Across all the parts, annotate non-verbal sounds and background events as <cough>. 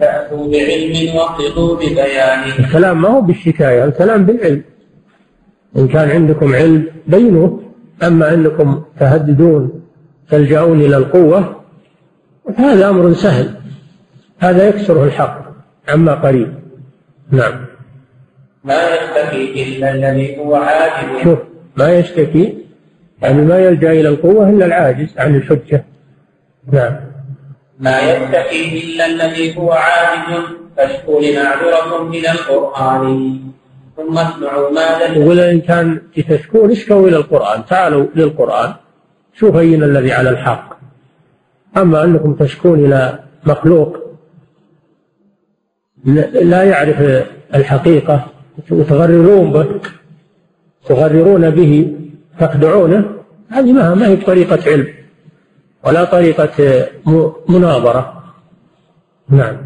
فأتوا بعلم واقضوا ببيان. الكلام ما هو بالشكاية الكلام بالعلم. إن كان عندكم علم بينوه أما أنكم تهددون تلجأون إلى القوة فهذا أمر سهل. هذا يكسره الحق عما قريب. نعم. ما يشتكي إلا الذي هو عاجز شوف ما يشتكي يعني ما يلجأ إلى القوة إلا العاجز عن الحجة. نعم. ما يشتكي إلا الذي هو عاجز فاشكوا لمعذركم إلى القرآن. ثم اسمعوا ماذا يقول إن كان تشكون اشكوا إلى القرآن. تعالوا للقرآن. شوف أين الذي على الحق. أما أنكم تشكون إلى مخلوق لا يعرف الحقيقة. وتغررون به تغررون به تخدعونه. هذه ما هي بطريقة علم. ولا طريقة مناظرة. نعم.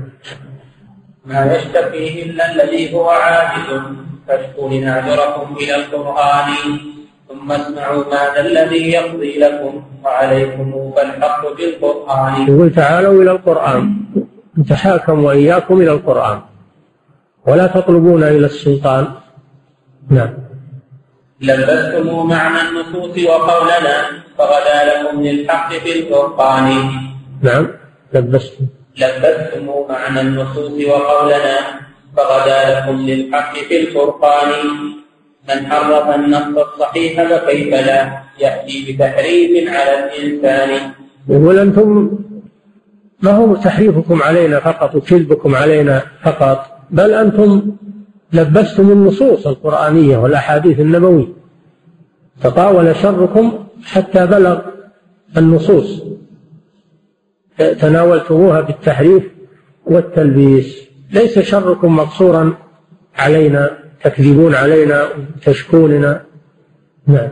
ما يشتكيه إلا الذي هو عاجز فاشكوا لنعذركم إلى القرآن. ثم اسمعوا ماذا الذي يقضي لكم. وعليكم فالحق بالقرآن. يقول تعالوا إلى القرآن. نتحاكم وإياكم إلى القرآن. ولا تطلبون إلى السلطان. نعم. لبستم معنى النصوص وقولنا. فغدا لكم للحق في الفرقان نعم لبستم. لبستم معنى النصوص وقولنا فغدا لكم للحق في الفرقان من حرف النص الصحيح فكيف لا يأتي بتحريف على الإنسان؟ يقول أنتم ما هو تحريفكم علينا فقط وكذبكم علينا فقط؟ بل أنتم لبستم النصوص القرآنية والأحاديث النبوية. تطاول شركم حتى بلغ النصوص. تناولتموها بالتحريف والتلبيس. ليس شركم مقصورا علينا تكذبون علينا وتشكوننا. نعم.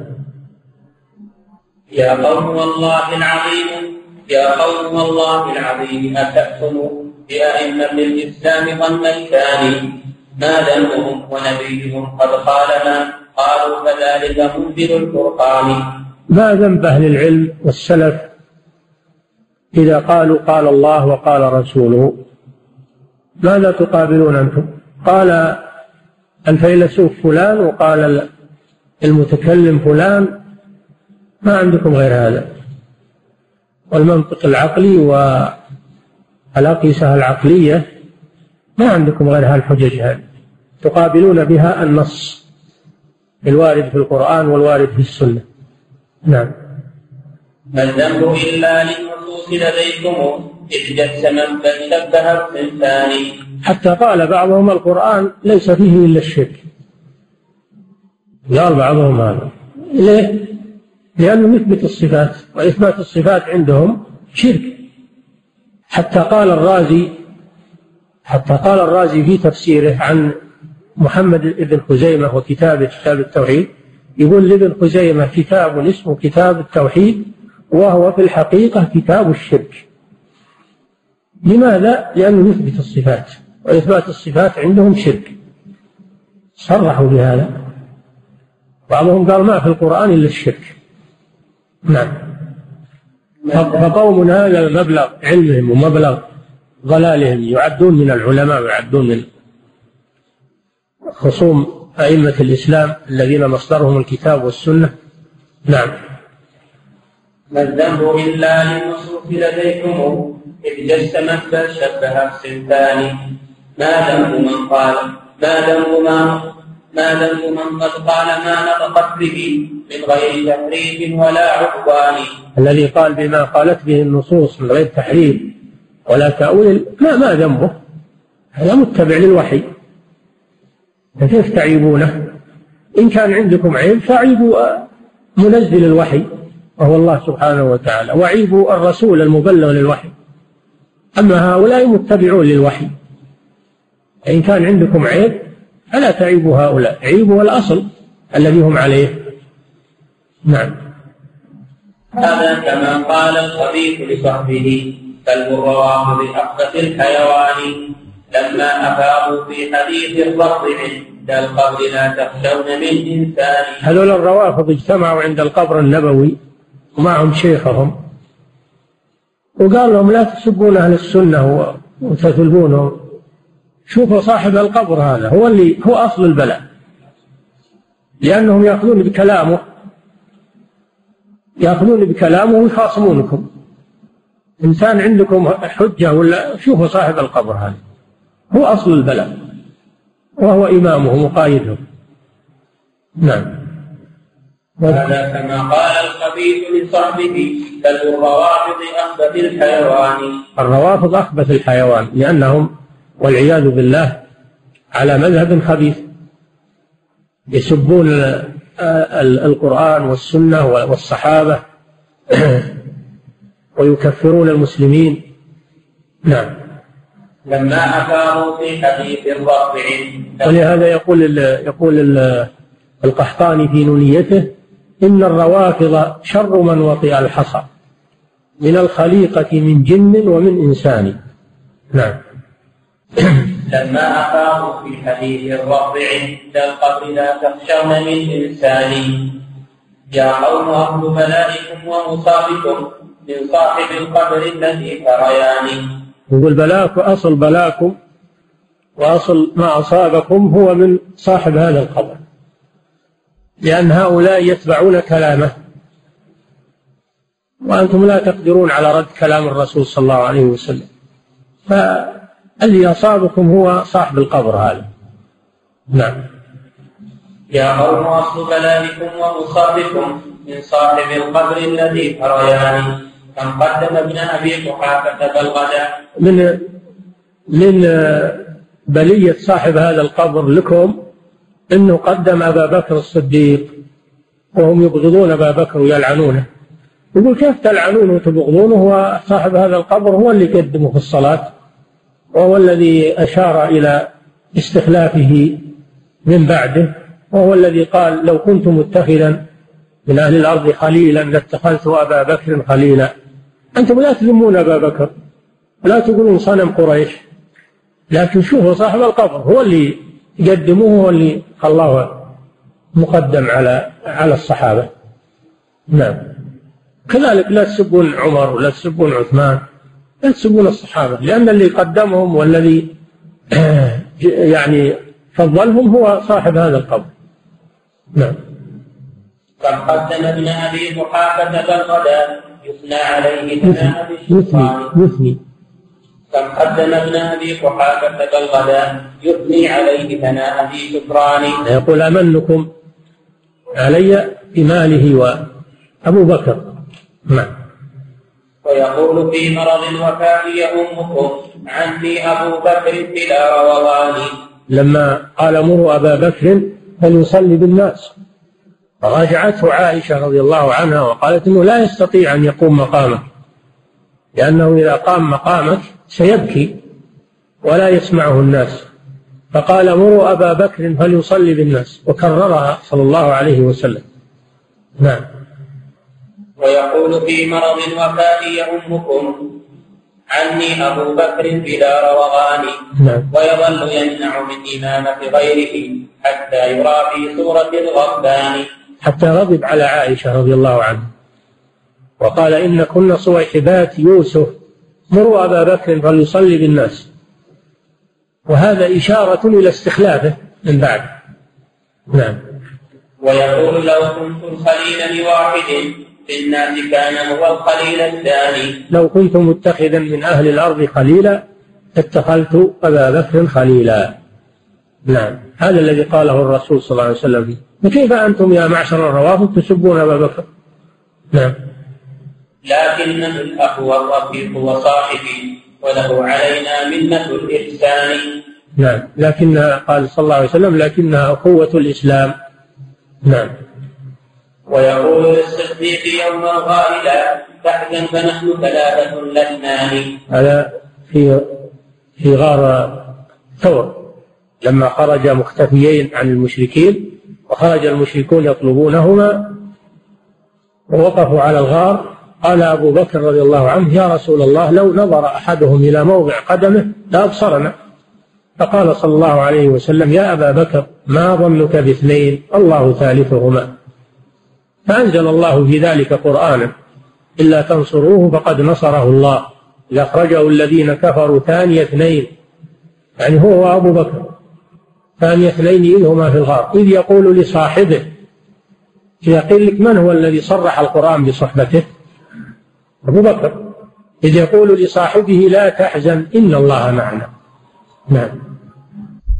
يا قوم والله العظيم يا قوم والله العظيم أتأتم بأئمة الإسلام ظن الثاني ما ذنبهم ونبيهم قد قال ما قالوا فذلك منزل الفرقان. ما ذنب أهل العلم والسلف إذا قالوا قال الله وقال رسوله؟ ماذا تقابلون أنتم؟ قال الفيلسوف فلان وقال المتكلم فلان ما عندكم غير هذا. والمنطق العقلي والأقيسة العقلية ما عندكم غير هالحجج هذه. تقابلون بها النص الوارد في القرآن والوارد في السنة. نعم. ما الذنب إلا للنصوص لديكم إذ جسمت بل شبه الصنفان حتى قال بعضهم القرآن ليس فيه إلا الشرك. قال بعضهم هذا. ليه؟ لأنه يثبت الصفات وإثبات الصفات عندهم شرك. حتى قال الرازي حتى قال الرازي في تفسيره عن محمد بن خزيمة وكتابه كتاب التوحيد يقول لابن خزيمة كتاب اسمه كتاب التوحيد وهو في الحقيقة كتاب الشرك. لماذا؟ لأنه يثبت الصفات وإثبات الصفات عندهم شرك. صرحوا بهذا. بعضهم قال ما في القرآن إلا الشرك. نعم. فقوم هذا مبلغ علمهم ومبلغ ضلالهم يعدون من العلماء ويعدون من خصوم أئمة الإسلام الذين مصدرهم الكتاب والسنة. نعم. ما الذنب إلا للنصوص لديكم؟ إذ جسمت بل شبه الصنفان ما ذنب من قال ما ذنب ما ما ذنب من قد قال ما نطقت به من غير تحريف ولا عقبان الذي قال بما قالت به النصوص من غير تحريف ولا تأويل ما ما ذنبه؟ هذا متبع للوحي. فكيف تعيبونه إن كان عندكم عيب فعيبوا منزل الوحي وهو الله سبحانه وتعالى وعيبوا الرسول المبلغ للوحي. أما هؤلاء متبعون للوحي. إن كان عندكم عيب فلا تعيبوا هؤلاء عيبوا الأصل الذي هم عليه. نعم. هذا كما قال الخبيث لصحبه كلب الروافض أخبث الحيوان لما أفاضوا في حديث الرفض عند القبر لا تخشون من إنسان هذول الروافض اجتمعوا عند القبر النبوي ومعهم شيخهم. وقال لهم لا تسبون أهل السنة وتثلبونه شوفوا صاحب القبر هذا هو اللي هو أصل البلاء. لأنهم يأخذون بكلامه. يأخذون بكلامه ويخاصمونكم. إنسان عندكم حجة ولا شوفوا صاحب القبر هذا. هو أصل البلاء وهو إمامه مقايده نعم. هذا كما قال الخبيث لصاحبه بل الروافض أخبث الحيوان. الروافض أخبث الحيوان لأنهم والعياذ بالله على مذهب خبيث يسبون القرآن والسنة والصحابة <clears throat> ويكفرون المسلمين. نعم. لما أفاضوا في حديث الرافع. ولهذا يقول يقول القحطاني في نونيته إن الروافض شر من وطئ الحصى من الخليقة من جن ومن إنسان. نعم. لما أفاضوا في حديث الرافع عند القبر لا تخشون من إنسان. يا قوم أهل بلائكم ومصابكم من صاحب القبر الذي تريان يقول بلاك أصل بلاكم وأصل ما أصابكم هو من صاحب هذا القبر. لأن هؤلاء يتبعون كلامه. وأنتم لا تقدرون على رد كلام الرسول صلى الله عليه وسلم. فالذي أصابكم هو صاحب القبر هذا. نعم. يا قوم أصل بلائكم ومصابكم من صاحب القبر الذي تريان كم قدم ابن أبي قحافة الغداء من من بلية صاحب هذا القبر لكم إنه قدم أبا بكر الصديق وهم يبغضون أبا بكر ويلعنونه. يقول كيف تلعنونه وتبغضونه؟ وصاحب هذا القبر هو اللي قدمه في الصلاة وهو الذي أشار إلى استخلافه من بعده وهو الذي قال لو كنت متخذا من أهل الأرض خليلا لاتخذت أبا بكر خليلا. أنتم لا تذمون أبا بكر لا تقولون صنم قريش لكن شوفوا صاحب القبر هو اللي يقدموه هو اللي خلاه مقدم على على الصحابة. نعم. كذلك لا تسبون عمر ولا تسبون عثمان لا تسبون الصحابة لأن اللي قدمهم والذي <clears throat> يعني فضلهم هو صاحب هذا القبر. نعم. كم قدم ابن أبي قحافة بالغداء يثنى عليه ثناء يثني يثني كم قدم ابن أبي قحافة بالغداء يثني عليه ثناء في شكران يقول آمنكم علي بماله وأبو بكر. نعم. ويقول في مرض الوفاء يؤمكم عني أبو بكر بلا روضان لما قال مروا أبا بكر فليصلي بالناس. فراجعته عائشة رضي الله عنها وقالت إنه لا يستطيع أن يقوم مقامك لأنه إذا قام مقامك سيبكي ولا يسمعه الناس. فقال مروا أبا بكر فليصلي بالناس. وكررها صلى الله عليه وسلم. نعم. ويقول في مرض الوفاء يؤمكم عني أبو بكر بلا روغان نعم. ويظل يمنع من إمامة غيره حتى يرى في صورة الغضبان حتى غضب على عائشة رضي الله عنها. وقال إن كن صويحبات يوسف مروا أبا بكر فليصلي بالناس. وهذا إشارة إلى استخلافه من بعد. نعم. ويقول لو كنت الخليل لواحد في الناس كان هو الخليل الثاني. لو كنت متخذا من أهل الأرض خليلا اتخذت أبا بكر خليلا. نعم. هذا الذي قاله الرسول صلى الله عليه وسلم. فيه فكيف أنتم يا معشر الروافض تسبون أبا بكر؟ نعم. لكنه الأخ والرفيق وصاحبي وله علينا منة الإحسان. نعم. لكنها قال صلى الله عليه وسلم لكنها أخوة الإسلام. نعم. ويقول للصديق يوم الغائلة تحزن فنحن ثلاثة لسنان هذا في في غار ثور. لما خرج مختفيين عن المشركين وخرج المشركون يطلبونهما ووقفوا على الغار. قال أبو بكر رضي الله عنه يا رسول الله لو نظر أحدهم إلى موضع قدمه لأبصرنا. فقال صلى الله عليه وسلم يا أبا بكر ما ظنك باثنين؟ الله ثالثهما. فأنزل الله في ذلك قرآنا إلا تنصروه فقد نصره الله. إذا أخرجه الذين كفروا ثاني اثنين. يعني هو وأبو بكر. ثاني اثنين إذ هما في الغار. إذ يقول لصاحبه إذا قيل لك من هو الذي صرح القرآن بصحبته؟ أبو بكر. إذ يقول لصاحبه لا تحزن إن الله معنا. نعم.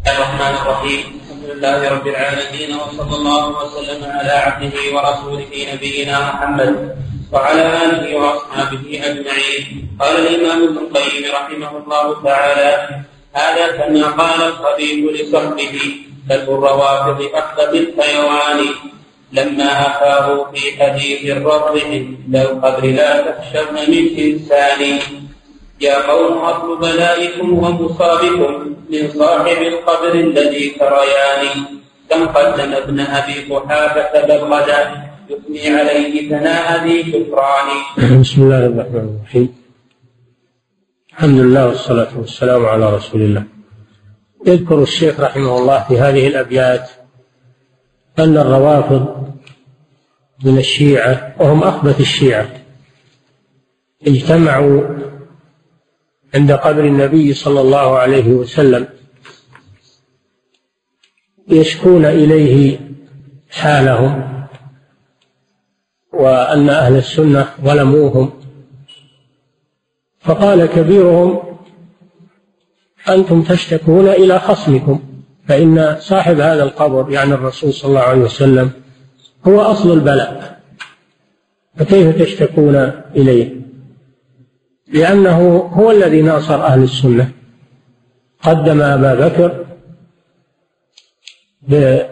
الرحمن الرحيم. الحمد لله رب العالمين وصلى الله وسلم على عبده ورسوله نبينا محمد وعلى آله وأصحابه أجمعين. قال الإمام ابن القيم رحمه الله تعالى هذا كما قال الخبيب لصحبه كلب الروافض اخذ بالحيوان لما أخاه في حديث الرب عند القبر لا تخشون من إنسان. يا قوم أصل بلائكم ومصابكم من صاحب القبر الذي تريان كم قدم ابن أبي قحافة بل غدا يثني عليه ثناء ذي شكران بسم الله الرحمن الرحيم. الحمد لله والصلاة والسلام على رسول الله. يذكر الشيخ رحمه الله في هذه الأبيات أن الروافض من الشيعة وهم أخبث الشيعة اجتمعوا عند قبر النبي صلى الله عليه وسلم يشكون إليه حالهم وأن أهل السنة ظلموهم فقال كبيرهم أنتم تشتكون إلى خصمكم فإن صاحب هذا القبر يعني الرسول صلى الله عليه وسلم هو أصل البلاء فكيف تشتكون إليه؟ لأنه هو الذي ناصر أهل السنة. قدم أبا بكر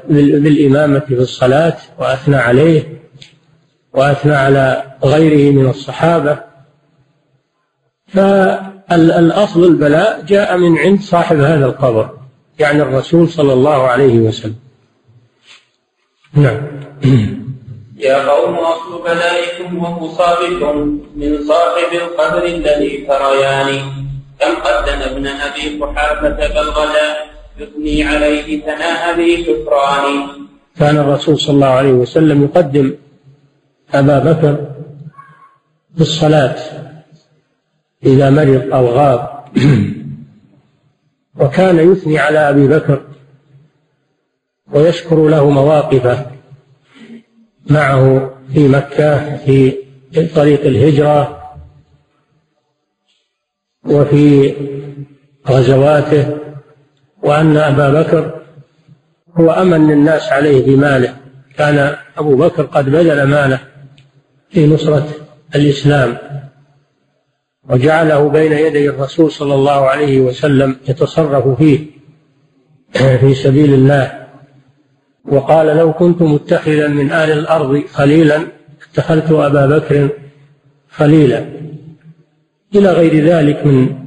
بالإمامة في الصلاة وأثنى عليه وأثنى على غيره من الصحابة فالأصل البلاء جاء من عند صاحب هذا القبر يعني الرسول صلى الله عليه وسلم. نعم. <clears throat> يا قوم أصل بلائكم ومصابكم من صاحب القبر الذي تريان كم قدم ابن أبي قحافة بالغدا يثني عليه ثناء ذي شكران كان الرسول صلى الله عليه وسلم يقدم أبا بكر في الصلاة. إذا مرض أو غاب. <clears throat> وكان يثني على أبي بكر ويشكر له مواقفه معه في مكة في طريق الهجرة وفي غزواته وأن أبا بكر هو أمن الناس عليه بماله كان أبو بكر قد بذل ماله في نصرة الإسلام. وجعله بين يدي الرسول صلى الله عليه وسلم يتصرف فيه <clears throat> في سبيل الله. وقال لو كنت متخذا من آل الأرض خليلا اتخذت أبا بكر خليلا. إلى غير ذلك من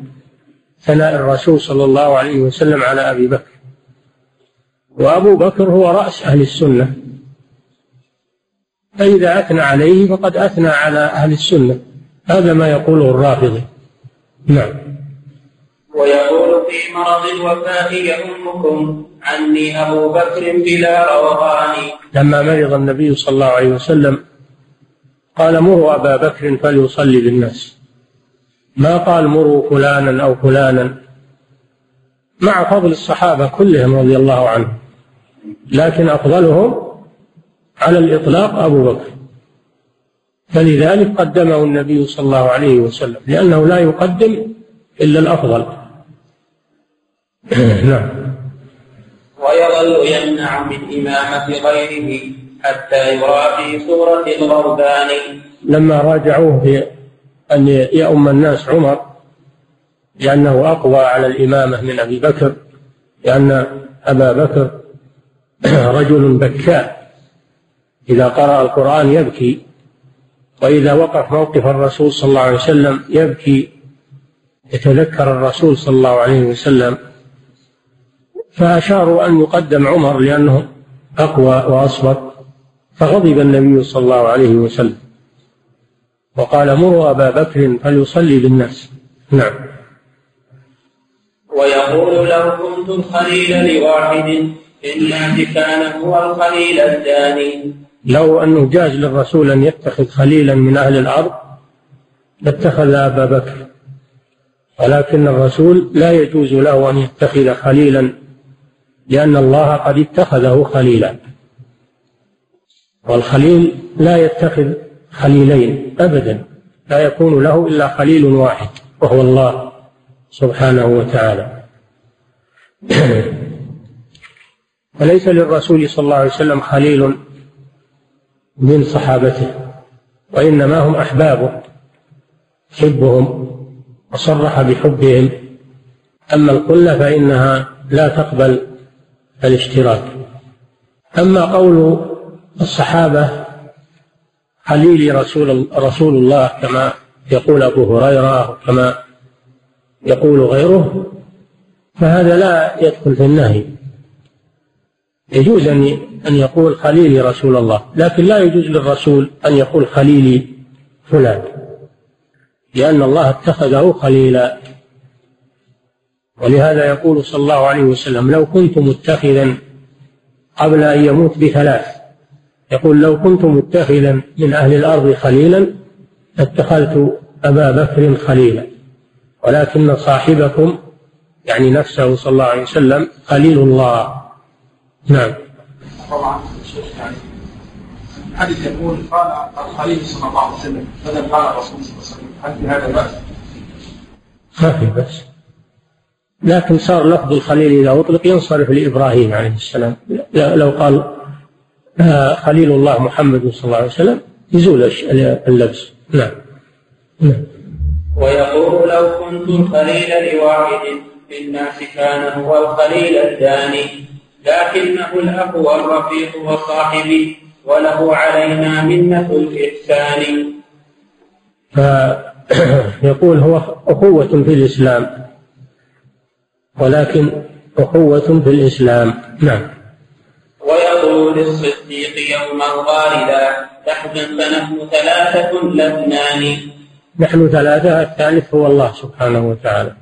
ثناء الرسول صلى الله عليه وسلم على أبي بكر. وأبو بكر هو رأس أهل السنة. فإذا أثنى عليه فقد أثنى على أهل السنة. هذا ما يقوله الرافضي نعم. ويقول في مرض الوفاة يؤمكم عني أبو بكر بلا روغان لما مرض النبي صلى الله عليه وسلم قال مروا أبا بكر فليصلي بالناس ما قال مروا فلانا أو فلانا. مع فضل الصحابة كلهم رضي الله عنهم. لكن أفضلهم على الإطلاق أبو بكر. فلذلك قدمه النبي صلى الله عليه وسلم لأنه لا يقدم إلا الأفضل. <clears throat> نعم. ويظل يمنع من إمامة غيره حتى يرى في صورة الغربان. لما راجعوه في أن يؤم الناس عمر لأنه أقوى على الإمامة من أبي بكر لأن أبا بكر <clears throat> رجل بكاء. إذا قرأ القرآن يبكي. وإذا وقف موقف الرسول صلى الله عليه وسلم يبكي يتذكر الرسول صلى الله عليه وسلم فأشاروا أن يقدم عمر لأنه أقوى وأصبر فغضب النبي صلى الله عليه وسلم. وقال مروا أبا بكر فليصلي بالناس. نعم. ويقول لو كنت الخليل لواحد إلا كان هو الخليل الثاني. لو أنه جاز للرسول أن يتخذ خليلا من أهل الأرض لاتخذ أبا بكر. ولكن الرسول لا يجوز له أن يتخذ خليلا لأن الله قد اتخذه خليلا. والخليل لا يتخذ خليلين أبدا لا يكون له إلا خليل واحد وهو الله سبحانه وتعالى. <clears throat> وليس للرسول صلى الله عليه وسلم خليل من صحابته وإنما هم أحبابه حبهم وصرح بحبهم. أما القلة فإنها لا تقبل الاشتراك. أما قول الصحابة خليل رسول رسول الله كما يقول أبو هريرة وكما يقول غيره فهذا لا يدخل في النهي. يجوز أن أن يقول خليلي رسول الله لكن لا يجوز للرسول أن يقول خليلي فلان لأن الله اتخذه خليلا. ولهذا يقول صلى الله عليه وسلم لو كنت متخذا قبل أن يموت بثلاث يقول لو كنت متخذا من أهل الأرض خليلا لاتخذت أبا بكر خليلا. ولكن صاحبكم يعني نفسه صلى الله عليه وسلم خليل الله. نعم. طبعا. يعني الحديث يقول قال الخليل صلى الله عليه وسلم بدل قال الرسول صلى الله عليه وسلم هل في هذا بأس؟ ما في بأس لكن صار لفظ الخليل إذا أطلق ينصرف لإبراهيم عليه السلام. لو قال آه، خليل الله محمد صلى الله عليه وسلم يزول اللبس. نعم. نعم. ويقول لو كنت الخليل لواحد في الناس كان هو الخليل الثاني لكنه الأخ والرفيق وصاحبي وله علينا منة الإحسان. فيقول هو أخوة في الإسلام ولكن أخوة في الإسلام. نعم. ويقول للصديق يوم الغار تحزن فنحن ثلاثة لبنان نحن ثلاثة الثالث هو الله سبحانه وتعالى.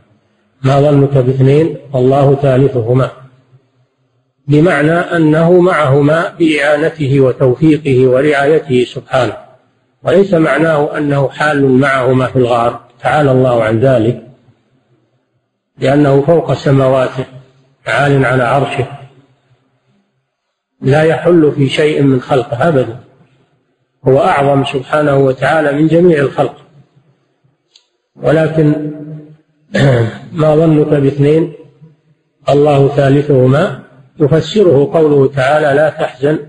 ما ظنك باثنين؟ الله ثالثهما. بمعنى أنه معهما بإعانته وتوفيقه ورعايته سبحانه. وليس معناه أنه حال معهما في الغار. تعالى الله عن ذلك. لأنه فوق سماواته عال على عرشه. لا يحل في شيء من خلقه أبدا. هو أعظم سبحانه وتعالى من جميع الخلق. ولكن <clears throat> ما ظنك باثنين؟ الله ثالثهما. يفسره قوله تعالى لا تحزن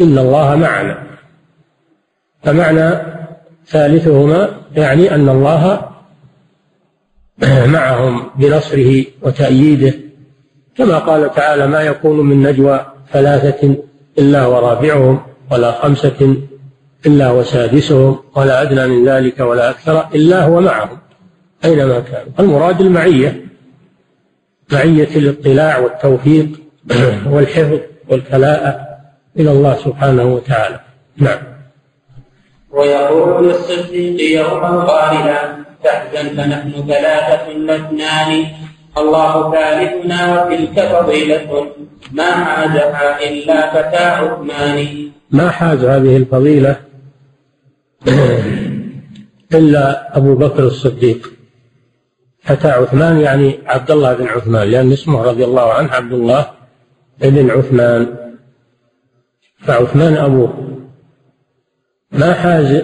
إن الله معنا. فمعنى ثالثهما يعني أن الله <clears throat> معهم بنصره وتأييده. كما قال تعالى ما يكون من نجوى ثلاثة إلا ورابعهم ولا خمسة إلا وسادسهم ولا أدنى من ذلك ولا أكثر إلا هو معهم. أينما كانوا المراد المعية معية الاطلاع والتوفيق. <clears throat> والحفظ والكلاءة إلى الله سبحانه وتعالى. نعم. ويقول للصديق يوما قائلا تحزن فنحن ثلاثة لاثنان الله ثالثنا وتلك فضيلة ما حازها إلا فتى عثمان ما حاز هذه الفضيلة؟ <clears throat> إلا أبو بكر الصديق. فتى عثمان يعني عبد الله بن عثمان لأن اسمه رضي الله عنه عبد الله بن عثمان. فعثمان أبوه ما حاز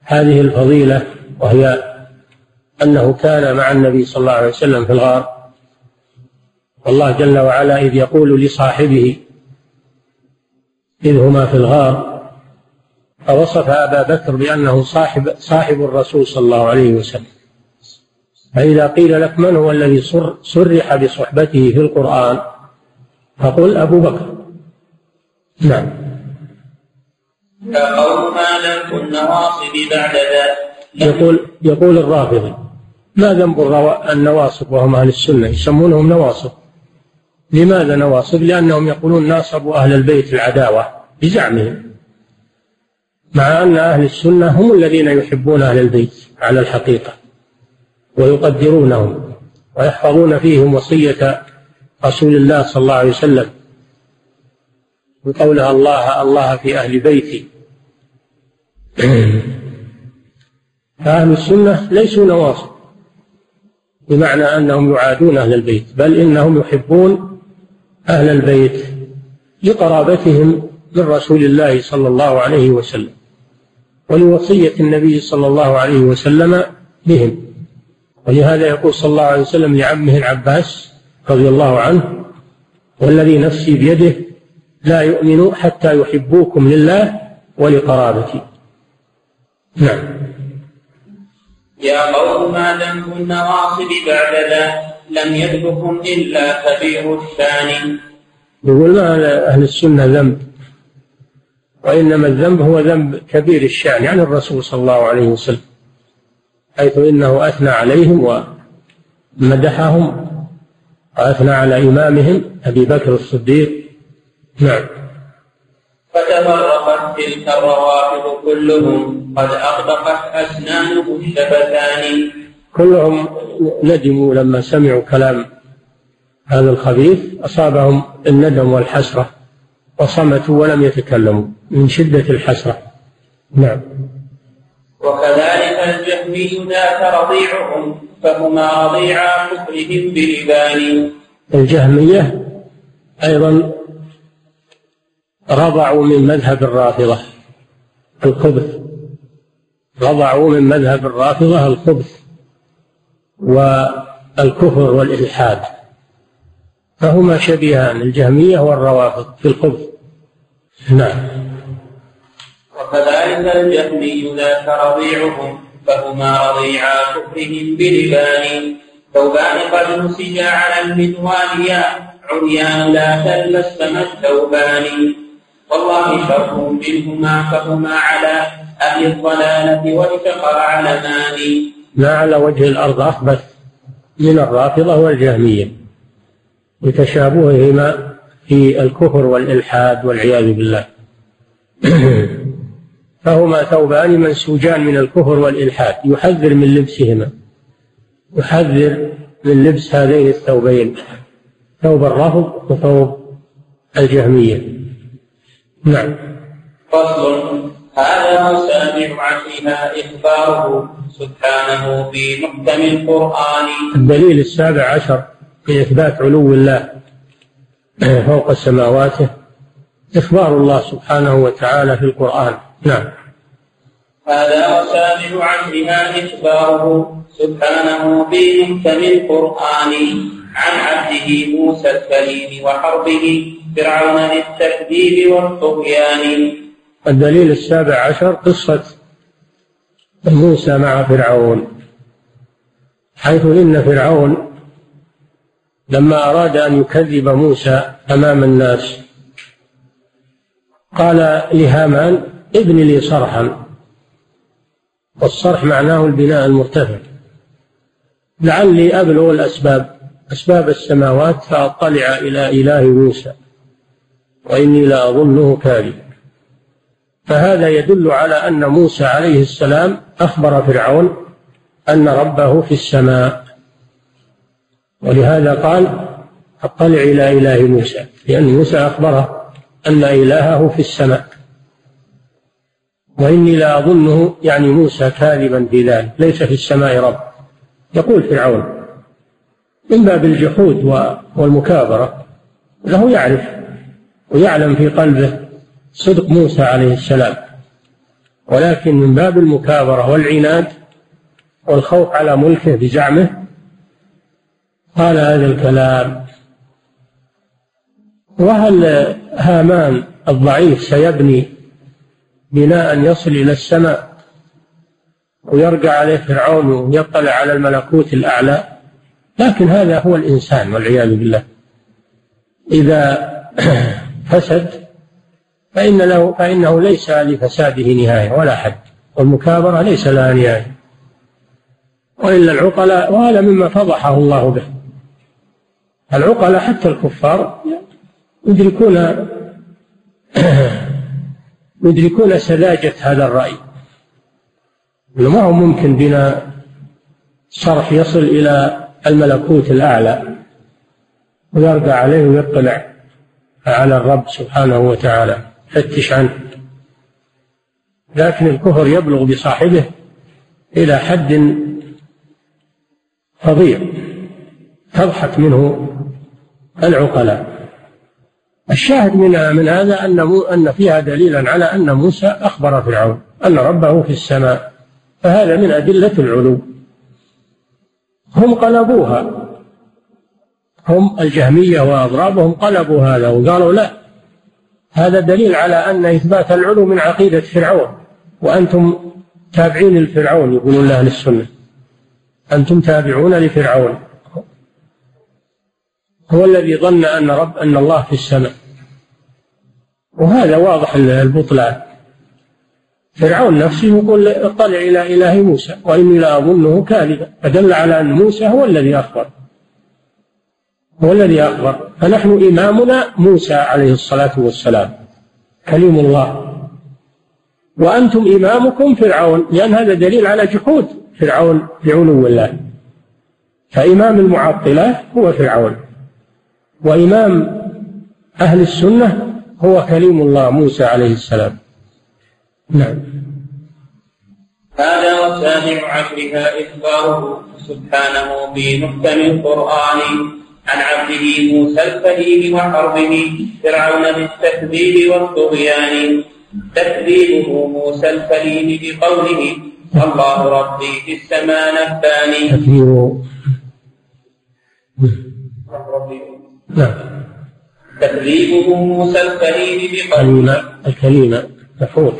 هذه الفضيلة وهي أنه كان مع النبي صلى الله عليه وسلم في الغار. والله جل وعلا إذ يقول لصاحبه إذ هما في الغار فوصف أبا بكر بأنه صاحب صاحب الرسول صلى الله عليه وسلم. فإذا قيل لك من هو الذي صرح بصحبته في القرآن فقل أبو بكر. نعم. قول ما لم النواصب بعد ذلك. يقول يقول الرافضي ما ذنب النواصب وهم أهل السنة؟ يسمونهم نواصب. لماذا نواصب؟ لأنهم يقولون ناصبوا أهل البيت العداوة بزعمهم مع أن أهل السنة هم الذين يحبون أهل البيت على الحقيقة ويقدرونهم ويحفظون فيهم وصية رسول الله صلى الله عليه وسلم بقولها الله الله في أهل بيتي. فأهل السنة ليسوا نواصب بمعنى أنهم يعادون أهل البيت بل إنهم يحبون أهل البيت لقرابتهم من رسول الله صلى الله عليه وسلم ولوصية النبي صلى الله عليه وسلم بهم. ولهذا يقول صلى الله عليه وسلم لعمه العباس رضي الله عنه والذي نفسي بيده لا يؤمن حتى يحبوكم لله ولقرابتي. نعم. يا قوم ما ذنب النواصب بعد ذا؟ لم يدركم إلا كبير الشان. يقول ما أهل السنة ذنب؟ وإنما الذنب هو ذنب كبير الشأن يعني الرسول صلى الله عليه وسلم حيث إنه أثنى عليهم ومدحهم وأثنى على إمامهم أبي بكر الصديق. نعم. فتفرقت تلك الروافض كلهم قد أغدقت أسنانه الشفتان كلهم ندموا لما سمعوا كلام هذا الخبيث. أصابهم الندم والحسرة وصمتوا ولم يتكلموا من شدة الحسرة. نعم. وكذلك الجهمي ذاك رضيعهم. فهما رضيعا كفرهم بلبان. الجهمية أيضا رضعوا من مذهب الرافضة الخبث. رضعوا من مذهب الرافضة الخبث والكفر والإلحاد. فهما شبيهان الجهمية والروافض في الخبث. نعم. وكذلك الجهمي ذاك رضيعهم. فهما رضيعا كفرهم بلبان ثوبان قد نسجا على المنوال يا عريان لا تلبسم الثوبان. والله شر منهما فهما على أهل الضلالة والفقر علمان. ما على وجه الأرض أخبث من الرافضة والجهمية. لتشابههما في الكفر والإلحاد والعياذ بالله. <clears throat> فهما ثوبان منسوجان من الكفر والإلحاد. يحذر من لبسهما. يحذر من لبس هذين الثوبين. ثوب الرفض وثوب الجهمية. نعم. فصل. هذا مسامع فيها إخباره سبحانه في محكم القرآن. الدليل السابع عشر في إثبات علو الله فوق سماواته. إخبار الله سبحانه وتعالى في القرآن. نعم. هذا وسامع عهدها إخباره سبحانه في محكم القرآن عن عبده موسى الكريم وحربه فرعون للتكذيب والطغيان. الدليل السابع عشر قصة موسى مع فرعون حيث إن فرعون لما أراد أن يكذب موسى أمام الناس قال لهامان ابن لي صرحا والصرح معناه البناء المرتفع. لعلي أبلغ الأسباب أسباب السماوات فأطلع إلى إله موسى وإني لأظنه كاذبا فهذا يدل على أن موسى عليه السلام أخبر فرعون أن ربه في السماء. ولهذا قال أطلع إلى إله موسى لأن موسى أخبره أن إلهه في السماء. وإني لأظنه يعني موسى كاذبا في ذلك ليس في السماء رب. يقول فرعون من باب الجحود والمكابرة له يعرف ويعلم في قلبه صدق موسى عليه السلام. ولكن من باب المكابرة والعناد والخوف على ملكه بزعمه قال هذا الكلام وهل هامان الضعيف سيبني بناء يصل إلى السماء ويرجع عليه فرعون ويطلع على الملكوت الأعلى. لكن هذا هو الإنسان والعياذ بالله. إذا <clears throat> فسد فإن له فإنه ليس لفساده نهاية ولا حد والمكابرة ليس لها نهاية. وإلا العقلاء وهذا مما فضحه الله به. العقلاء حتى الكفار يدركون <clears throat> يدركون سذاجة هذا الرأي. ما هو ممكن بنا صرح يصل إلى الملكوت الأعلى ويرجع عليه ويطلع على الرب سبحانه وتعالى. فتش عنه. لكن الكفر يبلغ بصاحبه إلى حد فظيع. تضحك منه العقلاء. الشاهد من من هذا أن أن فيها دليلا على أن موسى أخبر فرعون أن ربه في السماء فهذا من أدلة العلو. هم قلبوها. هم الجهمية وأضرابهم قلبوا هذا وقالوا لا. هذا دليل على أن إثبات العلو من عقيدة فرعون. وأنتم تابعين لفرعون يقولون أهل السنة. أنتم تابعون لفرعون. هو الذي ظن أن رب أن الله في السماء. وهذا واضح البطلان فرعون نفسه يقول اطلع إلى إله موسى وإني لأظنه كاذبا. فدل على أن موسى هو الذي أخبر. هو الذي أخبر. فنحن إمامنا موسى عليه الصلاة والسلام. كليم الله. وأنتم إمامكم فرعون لأن هذا دليل على جحود فرعون بعلو الله. فإمام المعطلة هو فرعون. وإمام أهل السنة هو كليم الله موسى عليه السلام. نعم. هذا وسامع عبدها إخباره سبحانه في محكم القرآن عن عبده موسى الفهيم وحربه فرعون بالتكذيب والطغيان. تكذيبه موسى الكريم بقوله الله ربي في السماء نباني تكذيبه نعم. تكذيبه موسى الكريم بقوله الكلمة مفعول.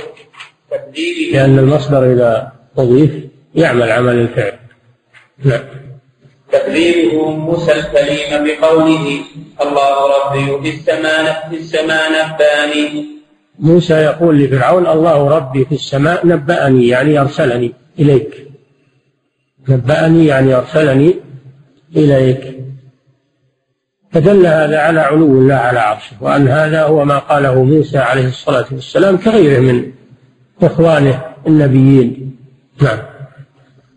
تكذيبه لأن المصدر إذا أضيف يعمل عمل الفعل. نعم. تكذيبه موسى الكريم بقوله الله ربي في السماء في السماء نبأني. موسى يقول لفرعون الله ربي في السماء نبأني يعني أرسلني إليك. نبأني يعني أرسلني إليك. فدل هذا على علو الله على عرشه وأن هذا هو ما قاله موسى عليه الصلاة والسلام كغيره من إخوانه النبيين. نعم.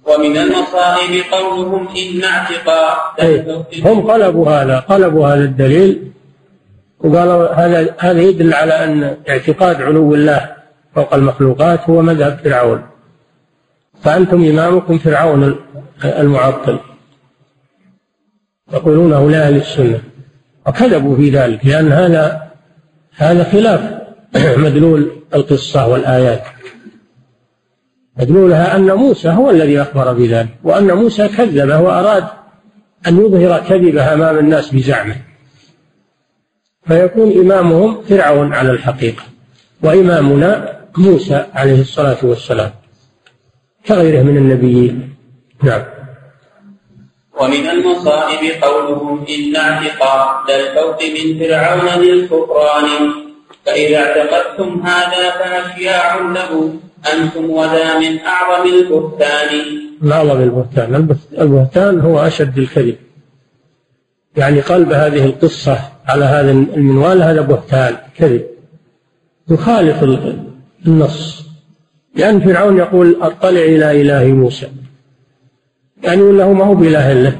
ومن المصائب قولهم إن اعتقاد هم قلبوا هذا قلبوا هذا الدليل وقالوا هذا هذا يدل على أن اعتقاد علو الله فوق المخلوقات هو مذهب فرعون. فأنتم إمامكم فرعون المعطل. يقولونه لاهل السنة. وكذبوا في ذلك لأن هذا هذا خلاف. <clears throat> مدلول القصة والآيات. مدلولها أن موسى هو الذي أخبر بذلك وأن موسى كذبه واراد أن يظهر كذبه أمام الناس بزعمه. فيكون إمامهم فرعون على الحقيقة وإمامنا موسى عليه الصلاة والسلام كغيره من النبيين. نعم. ومن المصائب قولهم إن اعتقاد الفوق من فرعون للكفران فإذا اعتقدتم هذا فأشياع له أنتم وذا من أعظم البهتان. من أعظم البهتان. البهتان هو أشد الكذب. يعني قلب هذه القصة على هذا المنوال هذا بهتان كذب. يخالف النص. لأن فرعون يقول أطلع إلى إله موسى. يعني ولا هو ما هو بإله له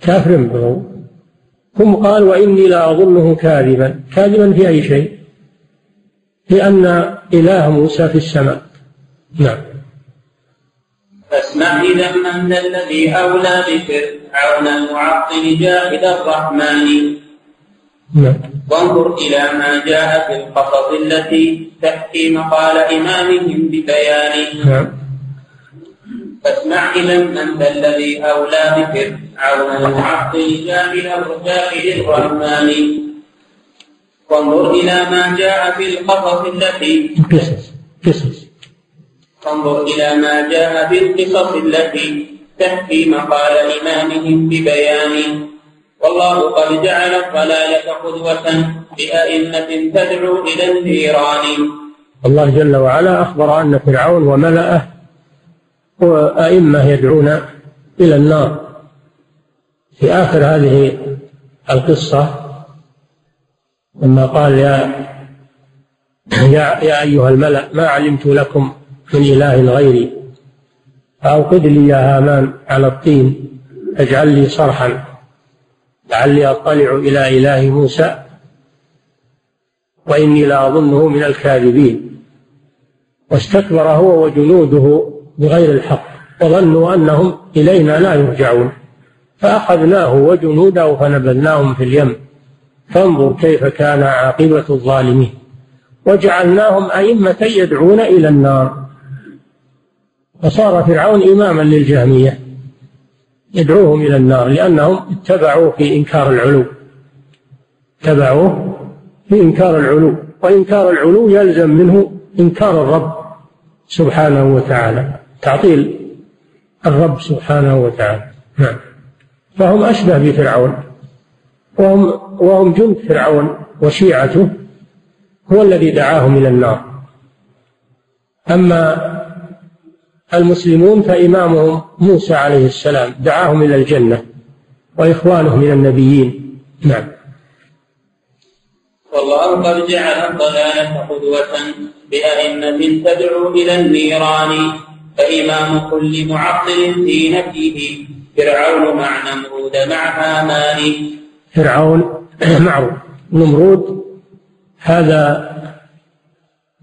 كافر به ثم قال وإني لا أظنه كاذبا. كاذبا في أي شيء؟ لأن إله موسى في السماء. نعم. فاسمع إذا من الذي أولى بفرعون المعطل جاهد الرحمن. نعم. وانظر إلى ما جاء في القصص التي تحكي مقال إمامهم ببيان نعم. فاسمع إلى من الذي أولى بفرعون. المعطل جاهد جاهد الرحمن وانظر إلى ما جاء في القصص التي قصص قصص. فانظر إلى ما جاء في القصص التي تحكي مقال إمامهم ببيان. والله قد جعل الضلالة قدوة لأئمة تدعو إلى النيران. الله جل وعلا أخبر أن فرعون وملأه وأئمة يدعون إلى النار. في آخر هذه القصة لما قال يا يا, يا أيها الملأ ما علمت لكم من إله غيري؟ فأوقد لي يا هامان على الطين اجعل لي صرحا لعلي أطلع إلى إله موسى وإني لأظنه من الكاذبين. واستكبر هو وجنوده بغير الحق وظنوا أنهم إلينا لا يرجعون. فأخذناه وجنوده فنبذناهم في اليم. فانظر كيف كان عاقبة الظالمين. وجعلناهم أئمة يدعون إلى النار. فصار فرعون إماما للجهمية يدعوهم إلى النار لأنهم اتبعوا في إنكار العلو. اتبعوا في إنكار العلو. وإنكار العلو يلزم منه إنكار الرب سبحانه وتعالى. تعطيل الرب سبحانه وتعالى. نعم. فهم أشبه بفرعون. وهم وهم جند فرعون وشيعته هو الذي دعاهم إلى النار. أما المسلمون فإمامهم موسى عليه السلام دعاهم إلى الجنة وإخوانه من النبيين. نعم. والله قد جعل الضلالة قدوة بأئمة تدعو إلى النيران. فإمام كل معطل في نفيه فرعون مع نمرود مع هامان فرعون <clears throat> معروف نمرود. هذا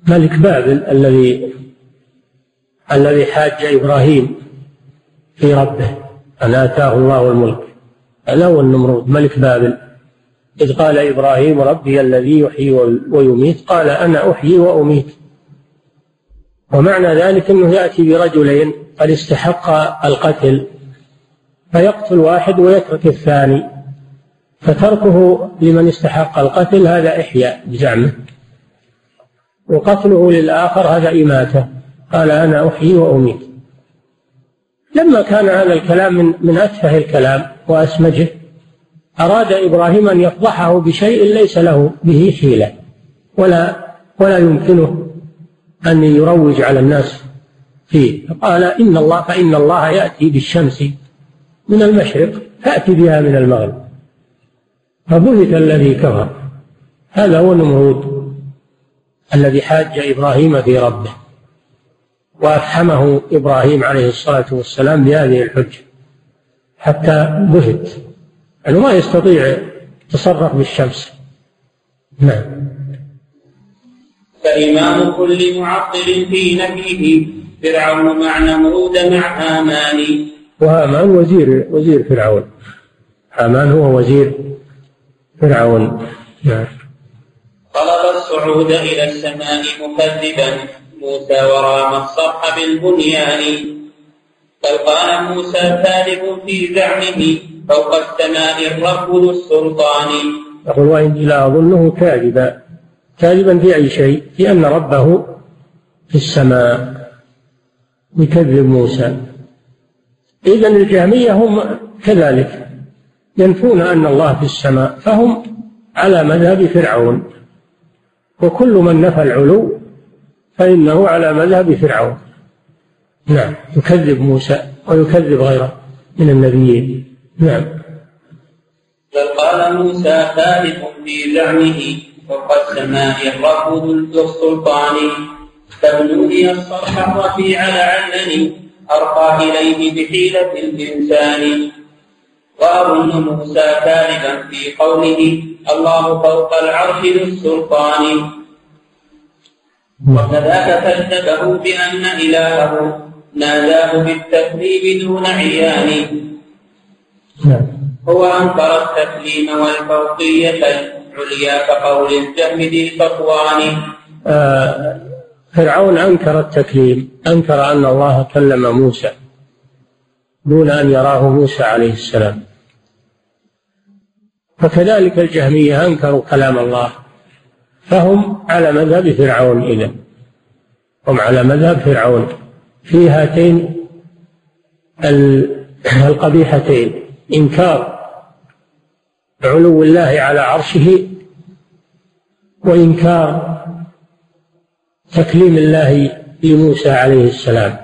ملك بابل الذي الذي حاج إبراهيم في ربه. أن آتاه الله الملك. هذا هو النمرود ملك بابل. إذ قال إبراهيم ربي الذي يحيي ويميت قال أنا أحيي وأميت. ومعنى ذلك أنه يأتي برجلين قد استحق القتل فيقتل واحد ويترك الثاني فتركه لمن استحق القتل هذا إحياء بزعمه. وقتله للآخر هذا إماتة قال أنا أحيي وأميت. لما كان هذا الكلام من من أتفه الكلام وأسمجه أراد إبراهيم أن يفضحه بشيء ليس له به حيلة ولا ولا يمكنه. أن يروج على الناس فيه. فقال إن الله فإن الله يأتي بالشمس من المشرق فأتي بها من المغرب. فبهت الذي كفر. هذا هو نمرود الذي حاج إبراهيم في ربه وأفحمه إبراهيم عليه الصلاة والسلام بهذه الحجة حتى بهت أنه ما يستطيع يتصرف بالشمس. نعم. فإمام كل معطل في نفيه فرعون مع نمرود مع هامان وهامان وزير وزير فرعون. هامان هو وزير فرعون. نعم. طلب الصعود إلى السماء مكذبا. موسى ورام الصرح بالبنيان. بل قال موسى كاذب في زعمه فوق السماء الرب ذو السلطان. يقول وإني لا أظنه كاذبا. كاذبا في أي شيء في أن ربه في السماء. يكذب موسى. إذا الجهمية هم كذلك ينفون أن الله في السماء فهم على مذهب فرعون. وكل من نفى العلو فإنه على مذهب فرعون. نعم يكذب موسى ويكذب غيره من النبيين. نعم. بل قال موسى ثابت في زعمه فوق السماء الرب ذو السلطان. تبدو لي الصرح الرفيع لعلني أرقى إليه بحيلة الإنسان. وأظن موسى كاذبا في قوله الله فوق العرش ذو السلطان. وكذاك كذبه بأن إلهه ناداه بالتكذيب دون عيان. نعم. هو أنكر التكليم والفوقية. العليا كقول الجهم ذي آه فرعون أنكر التكليم أنكر أن الله كلم موسى دون أن يراه موسى عليه السلام. فكذلك الجهمية أنكروا كلام الله فهم على مذهب فرعون إذا هم على مذهب فرعون في هاتين القبيحتين إنكار علو الله على عرشه وإنكار تكليم الله لموسى عليه السلام.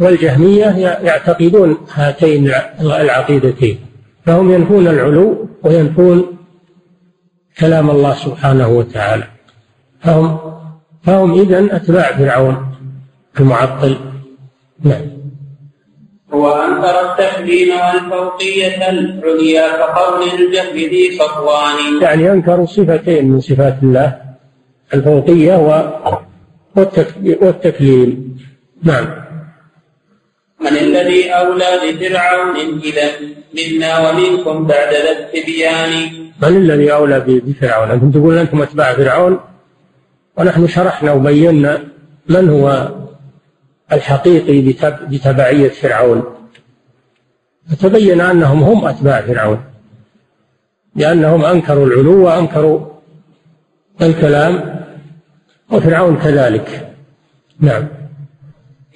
والجهمية يعتقدون هاتين العقيدتين فهم ينفون العلو وينفون كلام الله سبحانه وتعالى. فهم فهم إذن أتباع فرعون المعطل. نعم. هو أنكر التكليم والفوقية العليا كقول الجهل ذي صفوان. يعني أنكروا صفتين من صفات الله. الفوقية والتكليم نعم. من الذي الذي أولى بفرعون إذا منا ومنكم بعد ذا التبيان. من الذي أولى بفرعون؟ أنتم تقولون أنتم أتباع فرعون ونحن شرحنا وبينا من هو الحقيقي بتبعية فرعون. فتبين أنهم هم أتباع فرعون. لأنهم أنكروا العلو وأنكروا الكلام وفرعون كذلك. نعم.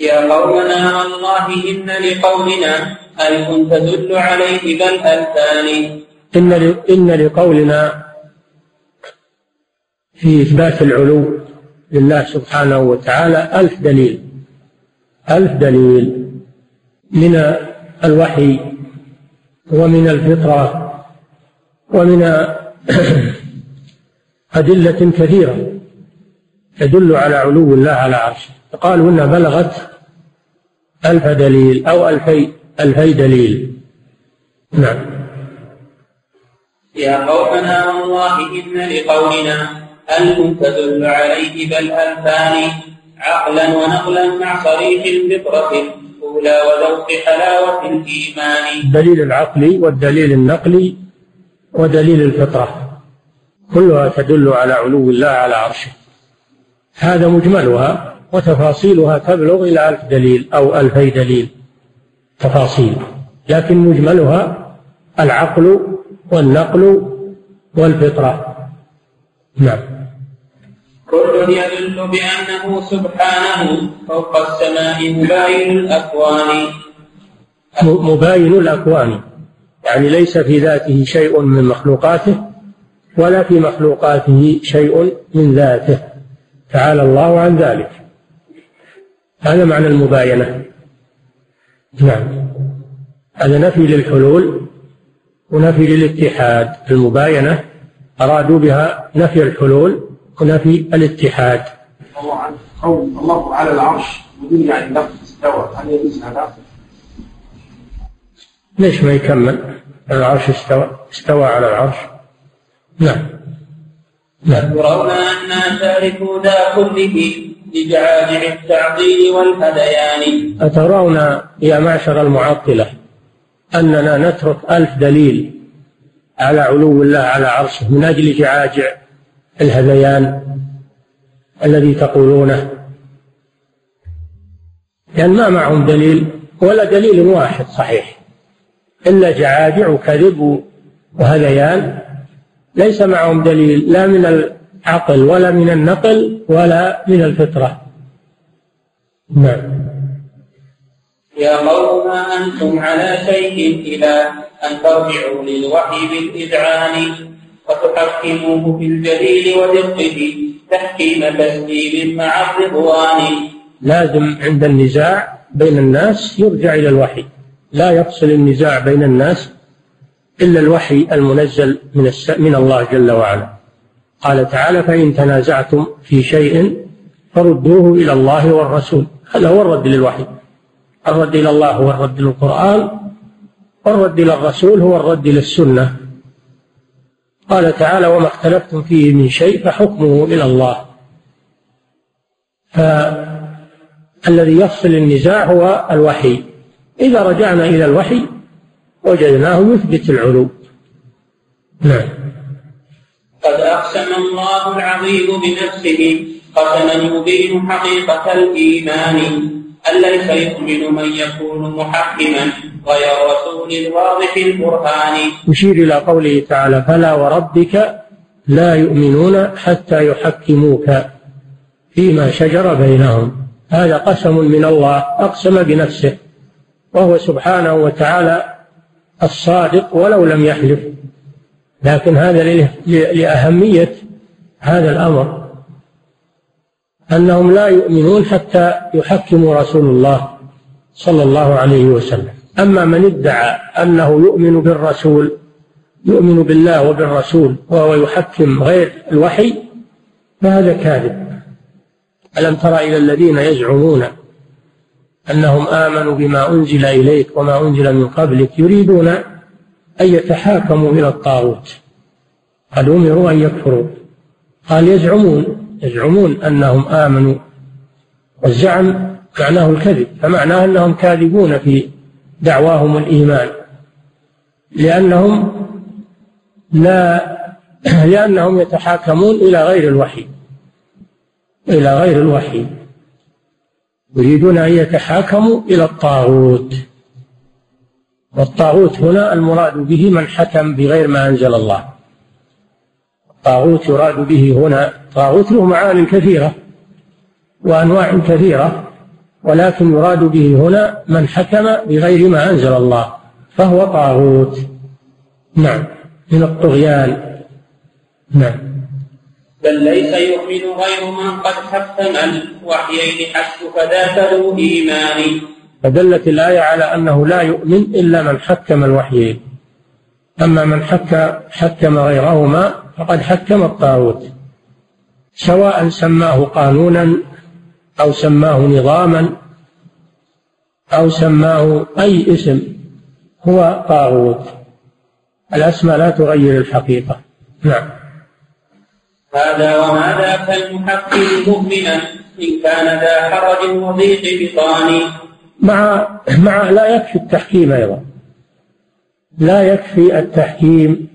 يا قومنا والله إن لقولنا ألف تدل عليه بل ألفان إن إن لقولنا في إثبات العلو لله سبحانه وتعالى ألف دليل. ألف دليل من الوحي ومن الفطرة ومن <clears throat> أدلة كثيرة تدل على علو الله على عرشه. قالوا إنها بلغت ألف دليل أو ألفي ألفي دليل. نعم. يا قومنا والله إن لقولنا ألف تدل عليه بل ألفان. عقلا ونقلا مع صريح الفطرة الأولى وذوق حلاوة الإيمان. الدليل العقلي والدليل النقلي ودليل الفطرة كلها تدل على علو الله على عرشه. هذا مجملها وتفاصيلها تبلغ إلى ألف دليل أو ألفي دليل. تفاصيل. لكن مجملها العقل والنقل والفطرة. نعم. كل يدل بأنه سبحانه فوق السماء مباين الأكوان. مباين الأكوان. يعني ليس في ذاته شيء من مخلوقاته ولا في مخلوقاته شيء من ذاته. تعالى الله عن ذلك. هذا معنى المباينة. نعم. هذا نفي للحلول ونفي للاتحاد. المباينة أرادوا بها نفي الحلول ونفي الاتحاد. الله عن قول الله على العرش بدون يعني لفظ استوى هل يجوز هذا؟ ليش ما يكمل؟ العرش استوى استوى على العرش. نعم. نعم. ترون أنا تاركوا ذا كله لجعاجع التعطيل والهذيان أترون يا معشر المعطلة أننا نترك ألف دليل على علو الله على عرشه من أجل جعاجع الهذيان الذي تقولونه. لأن ما معهم دليل ولا دليل واحد صحيح. إلا جعاجع وكذب وهذيان. ليس معهم دليل لا من العقل ولا من النقل ولا من الفطرة. نعم. يا قوم أنتم على شيء إلى أن ترجعوا للوحي بالإذعان. وتحكموه في الجليل ودقه تحكيم تسليم مع الرضوان. لازم عند النزاع بين الناس يرجع إلى الوحي. لا يفصل النزاع بين الناس إلا الوحي المنزل من. من الله جل وعلا. قال تعالى فإن تنازعتم في شيء فردوه إلى الله والرسول. هذا هو الرد للوحي. الرد إلى الله هو الرد للقرآن. والرد إلى الرسول هو الرد للسنة. قال تعالى وما اختلفتم فيه من شيء فحكمه إلى الله. فالذي يفصل النزاع هو الوحي. إذا رجعنا إلى الوحي وجدناه يثبت العلو. نعم. قد أقسم الله العظيم بنفسه قسما يبين حقيقة الإيمان. أن ليس يؤمن من يكون محكما غير رسول الواضح البرهان. يشير إلى قوله تعالى فلا وربك لا يؤمنون حتى يحكموك فيما شجر بينهم. هذا قسم من الله أقسم بنفسه وهو سبحانه وتعالى الصادق ولو لم يحلف. لكن هذا لأهمية هذا الأمر. أنهم لا يؤمنون حتى يحكموا رسول الله صلى الله عليه وسلم. أما من ادعى أنه يؤمن بالرسول يؤمن بالله وبالرسول وهو يحكم غير الوحي فهذا كاذب. ألم تر إلى الذين يزعمون أنهم آمنوا بما أنزل إليك وما أنزل من قبلك يريدون أن يتحاكموا إلى الطاغوت. قد أمروا أن يكفروا. قال يزعمون. يزعمون أنهم آمنوا والزعم معناه الكذب فمعناه أنهم كاذبون في دعواهم الإيمان لأنهم لا <clears throat> لأنهم يتحاكمون إلى غير الوحي إلى غير الوحي يريدون أن يتحاكموا إلى الطاغوت والطاغوت هنا المراد به من حكم بغير ما أنزل الله. الطاغوت يراد به هنا طاغوت له معان كثيرة وأنواع كثيرة ولكن يراد به هنا من حكم بغير ما أنزل الله فهو طاغوت. نعم. من الطغيان. نعم. بل ليس يؤمن غير من قد حكم الوحيين حسب فذاك ذو إيمان. فدلت الآية على أنه لا يؤمن إلا من حكم الوحيين. أما من حكم, حكم غيرهما فقد حكم الطاغوت سواء سماه قانونا أو سماه نظاما أو سماه أي اسم هو طاغوت الأسماء لا تغير الحقيقة. نعم. هذا وما ذاك المحقق مؤمنا إن كان ذا حرج وضيق بطان. مع مع لا يكفي التحكيم أيضا. لا يكفي التحكيم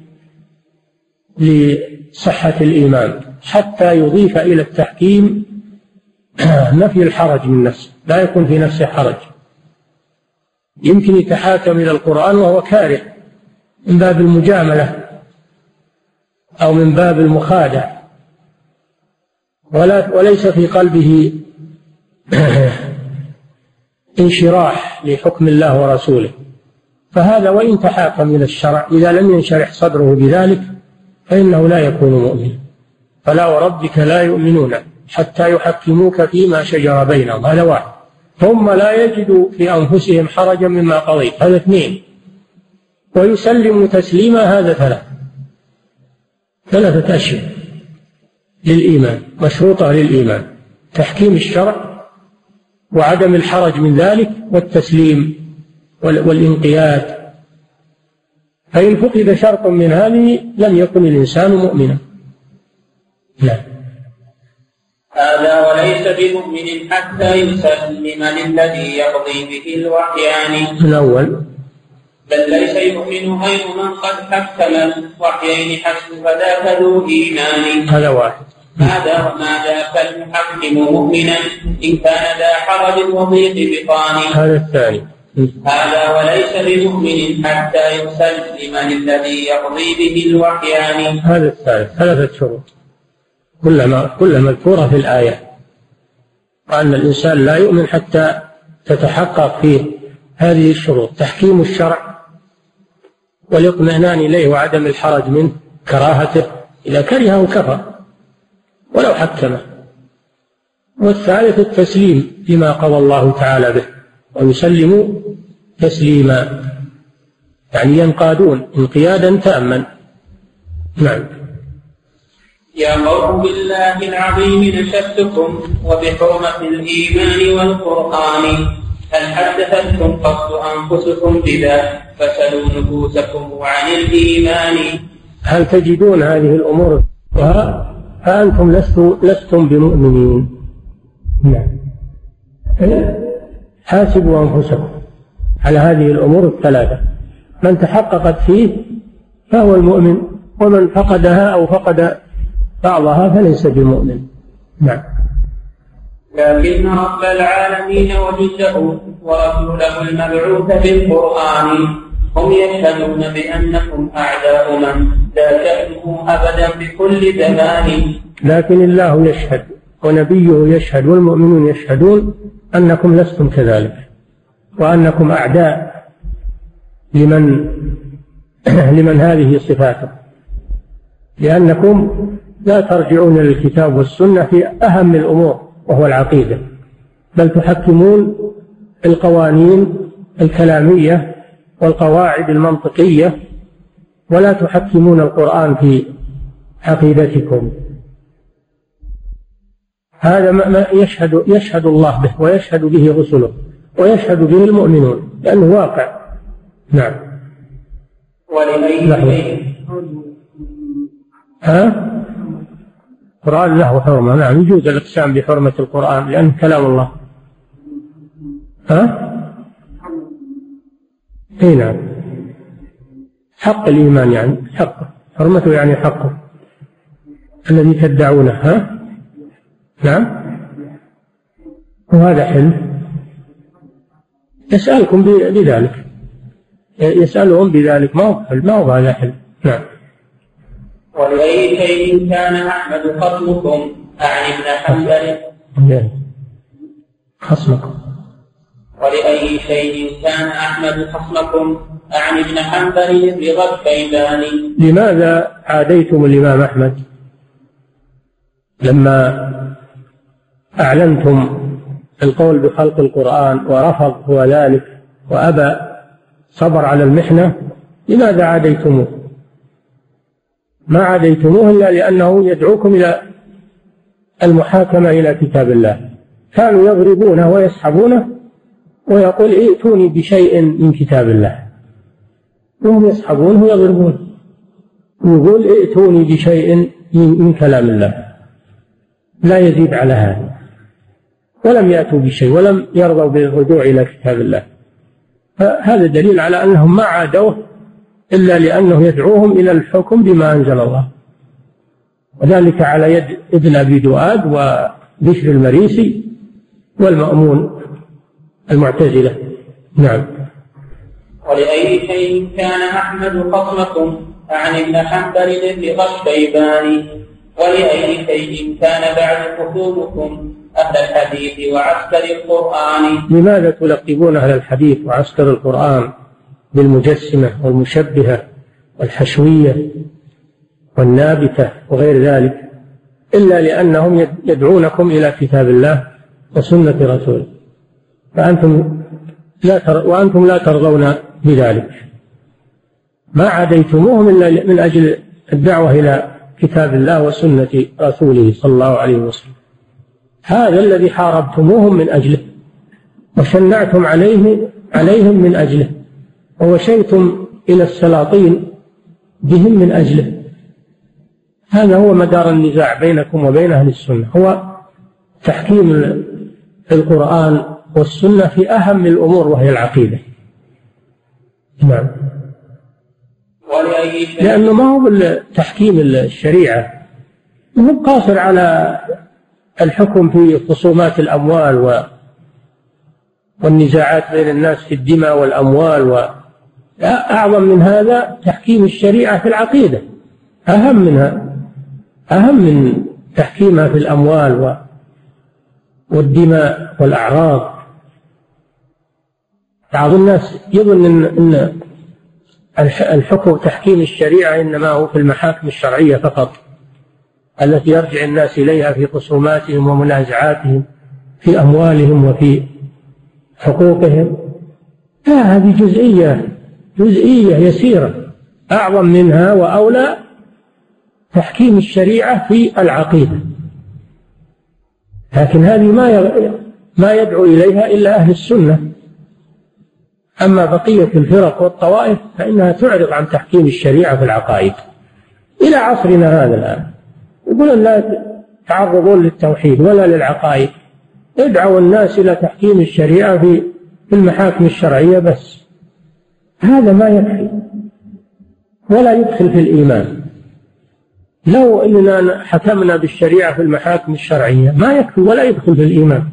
لصحة الإيمان حتى يضيف إلى التحكيم <clears throat> نفي الحرج من نفسه لا يكون في نفسه حرج. يمكن يتحاكم إلى القرآن وهو كاره من باب المجاملة أو من باب المخادع. ولا وليس في قلبه <clears throat> انشراح لحكم الله ورسوله. فهذا وإن تحاكم إلى الشرع إذا لم ينشرح صدره بذلك فإنه لا يكون مؤمنا فلا وربك لا يؤمنون حتى يحكموك فيما شجر بينهم. هذا واحد. ثم لا يجدوا في أنفسهم حرجا مما قضيت هذا اثنين. ويسلم تسليما هذا ثلاث ثلاثة أشياء للإيمان. مشروطة للإيمان. تحكيم الشرع وعدم الحرج من ذلك والتسليم والانقياد فإن فقد شرط من هذه لم يكن الإنسان مؤمنا. نعم. هذا وليس بمؤمن حتى يسلم للذي يقضي به الوحيان الأول. بل ليس يؤمن غير من قد حكم الوحيين حسب فذاك ذو إيمان. هذا واحد. هذا وما ذاك المحكم مؤمنا إن كان ذا حرج وضيق بطان هذا الثاني. هذا وليس بمؤمن حتى يسلم للذي يقضي به الوحيان هذا الثالث ثلاثة شروط. كلما كلها مذكورة في الآية. وأن الإنسان لا يؤمن حتى تتحقق فيه هذه الشروط. تحكيم الشرع والإطمئنان إليه وعدم الحرج منه كراهته إذا كرهه كفر ولو حكمه. والثالث التسليم لما قضى الله تعالى به ويسلموا تسليما. يعني ينقادون. انقيادا تاما. نعم. يا قوم بالله العظيم نشدتكم وبحرمة الإيمان والقرآن. هل حدثتكم قط أنفسكم بذا؟ فسلوا نفوسكم عن الإيمان. هل تجدون هذه الأمور فأنتم لستم لستم بمؤمنين. نعم. حاسبوا أنفسكم. على هذه الأمور الثلاثة. من تحققت فيه فهو المؤمن ومن فقدها أو فقد بعضها فليس بمؤمن. نعم. لكن رب العالمين وجده ورسوله المبعوث بالقرآن هم يشهدون بأنكم أعداء من لا تأتوا أبدا بكل زمان. لكن الله يشهد ونبيه يشهد والمؤمنون يشهدون أنكم لستم كذلك. وأنكم أعداء لمن <clears throat> لمن هذه صفاته. لأنكم لا ترجعون للكتاب والسنة في أهم الأمور وهو العقيدة. بل تحكمون القوانين الكلامية والقواعد المنطقية ولا تحكمون القرآن في عقيدتكم. هذا ما يشهد يشهد الله به ويشهد به رسله. ويشهد به المؤمنون لأنه واقع. نعم. ولأي ها؟ القرآن له حرمة. نعم يجوز الإقسام بحرمة القرآن لأنه كلام الله. ها؟ إي نعم. حق الإيمان يعني حقه حرمته يعني حقه. الذي تدعونه ها؟ نعم. وهذا حلف يسألكم بذلك. يسألهم بذلك. ما هو ما هو هذا حلف نعم. ولأي شيء كان أحمد خصمكم. أعني ابن حنبل. خصمكم. ولأي شيء كان أحمد خصمكم. أعني ابن حنبل رضا الكيلاني لماذا عاديتم الإمام أحمد؟ لما أعلنتم القول بخلق القرآن ورفض هو ذلك وأبى صبر على المحنة لماذا عاديتموه؟ ما عاديتموه إلا لأنه يدعوكم إلى المحاكمة إلى كتاب الله. كانوا يضربونه ويسحبونه ويقول ائتوني بشيء من كتاب الله. وهم يسحبونه ويضربونه يقول ائتوني بشيء من كلام الله. لا يزيد على هذا. ولم يأتوا بشيء ولم يرضوا بالرجوع إلى كتاب الله. فهذا دليل على أنهم ما عادوه إلا لأنه يدعوهم إلى الحكم بما أنزل الله. وذلك على يد ابن أبي دؤاد وبشر المريسي والمأمون المعتزلة. نعم. ولأي شيء كان أحمد خصمكم عن ابن حنبل بن الشيباني ولأي شيء كان بعد خصومكم أهل الحديث وعسكر القرآن. لماذا تلقبون أهل الحديث وعسكر القرآن بالمجسمة والمشبهة والحشوية والنابتة وغير ذلك إلا لأنهم يدعونكم إلى كتاب الله وسنة رسوله؟ فأنتم لا تر... وأنتم لا ترضون بذلك. ما عاديتموهم إلا من أجل الدعوة إلى كتاب الله وسنة رسوله صلى الله عليه وسلم. هذا الذي حاربتموهم من أجله وشنعتم عليه عليهم من أجله ووشيتم إلى السلاطين بهم من أجله. هذا هو مدار النزاع بينكم وبين أهل السنة. هو تحكيم القرآن والسنة في أهم الأمور وهي العقيدة. نعم. لأنه ما هو تحكيم الشريعة. هو قاصر على الحكم في خصومات الأموال و والنزاعات بين الناس في الدماء والأموال و أعظم من هذا تحكيم الشريعة في العقيدة. أهم منها أهم من تحكيمها في الأموال و والدماء والأعراض. بعض الناس يظن أن, أن الحكم تحكيم الشريعة إنما هو في المحاكم الشرعية فقط. التي يرجع الناس إليها في خصوماتهم ومنازعاتهم في أموالهم وفي حقوقهم. لا هذه جزئية جزئية يسيرة أعظم منها وأولى تحكيم الشريعة في العقيدة. لكن هذه ما ما يدعو إليها إلا أهل السنة. أما بقية الفرق والطوائف فإنها تعرض عن تحكيم الشريعة في العقائد. إلى عصرنا هذا الآن. يقولون لا تعرضون للتوحيد ولا للعقائد. ادعوا الناس إلى تحكيم الشريعة في المحاكم الشرعية بس. هذا ما يكفي. ولا يدخل في الإيمان. لو أننا حكمنا بالشريعة في المحاكم الشرعية ما يكفي ولا يدخل في الإيمان.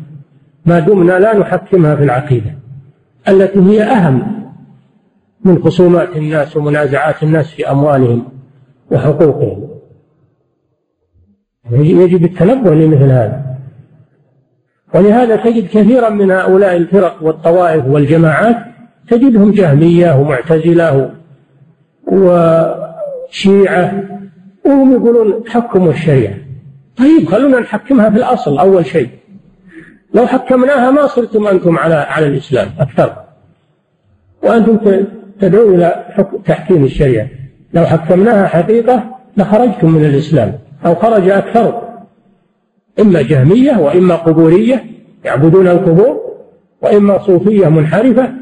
ما دمنا لا نحكمها في العقيدة التي هي أهم من خصومات الناس ومنازعات الناس في أموالهم وحقوقهم. يجب التنبه لمثل هذا. ولهذا تجد كثيرا من هؤلاء الفرق والطوائف والجماعات تجدهم جهمية ومعتزلة وشيعة وهم يقولون حكموا الشريعة. طيب خلونا نحكمها في الأصل أول شيء. لو حكمناها ما صرتم أنتم على على الإسلام أكثر. وأنتم تدعون إلى تحكيم الشريعة. لو حكمناها حقيقة لخرجتم من الإسلام. أو خرج أكثر إما جهمية وإما قبورية يعبدون القبور وإما صوفية منحرفة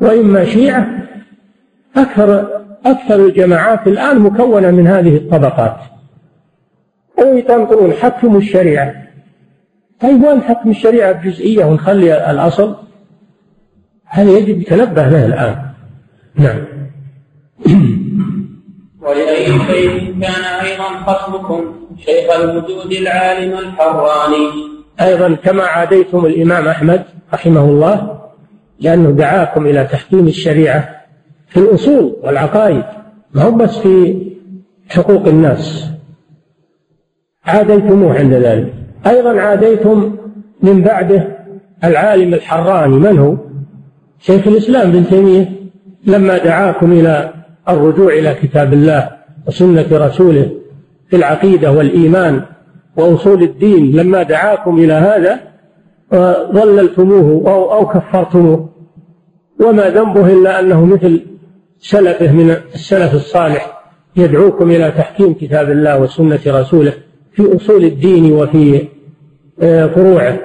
وإما شيعة. أكثر أكثر الجماعات الآن مكونة من هذه الطبقات. ويتنطرون حكم الشريعة. طيب وين حكم الشريعة بجزئية ونخلي الأصل. هذا يجب يتنبه له الآن؟ نعم. <clears throat> ولأي شيء كان أيضا خصمكم شيخ الوجود العالم الحراني. أيضا كما عاديتم الإمام أحمد رحمه الله لأنه دعاكم إلى تحكيم الشريعة في الأصول والعقائد ما هو بس في حقوق الناس. عاديتموه عند ذلك. أيضا عاديتم من بعده العالم الحراني من هو؟ شيخ الإسلام بن تيمية لما دعاكم إلى الرجوع إلى كتاب الله وسنة رسوله في العقيدة والإيمان وأصول الدين. لما دعاكم إلى هذا ضللتموه أو, أو كفرتموه. وما ذنبه إلا أنه مثل سلفه من السلف الصالح. يدعوكم إلى تحكيم كتاب الله وسنة رسوله في أصول الدين وفي آه، فروعه.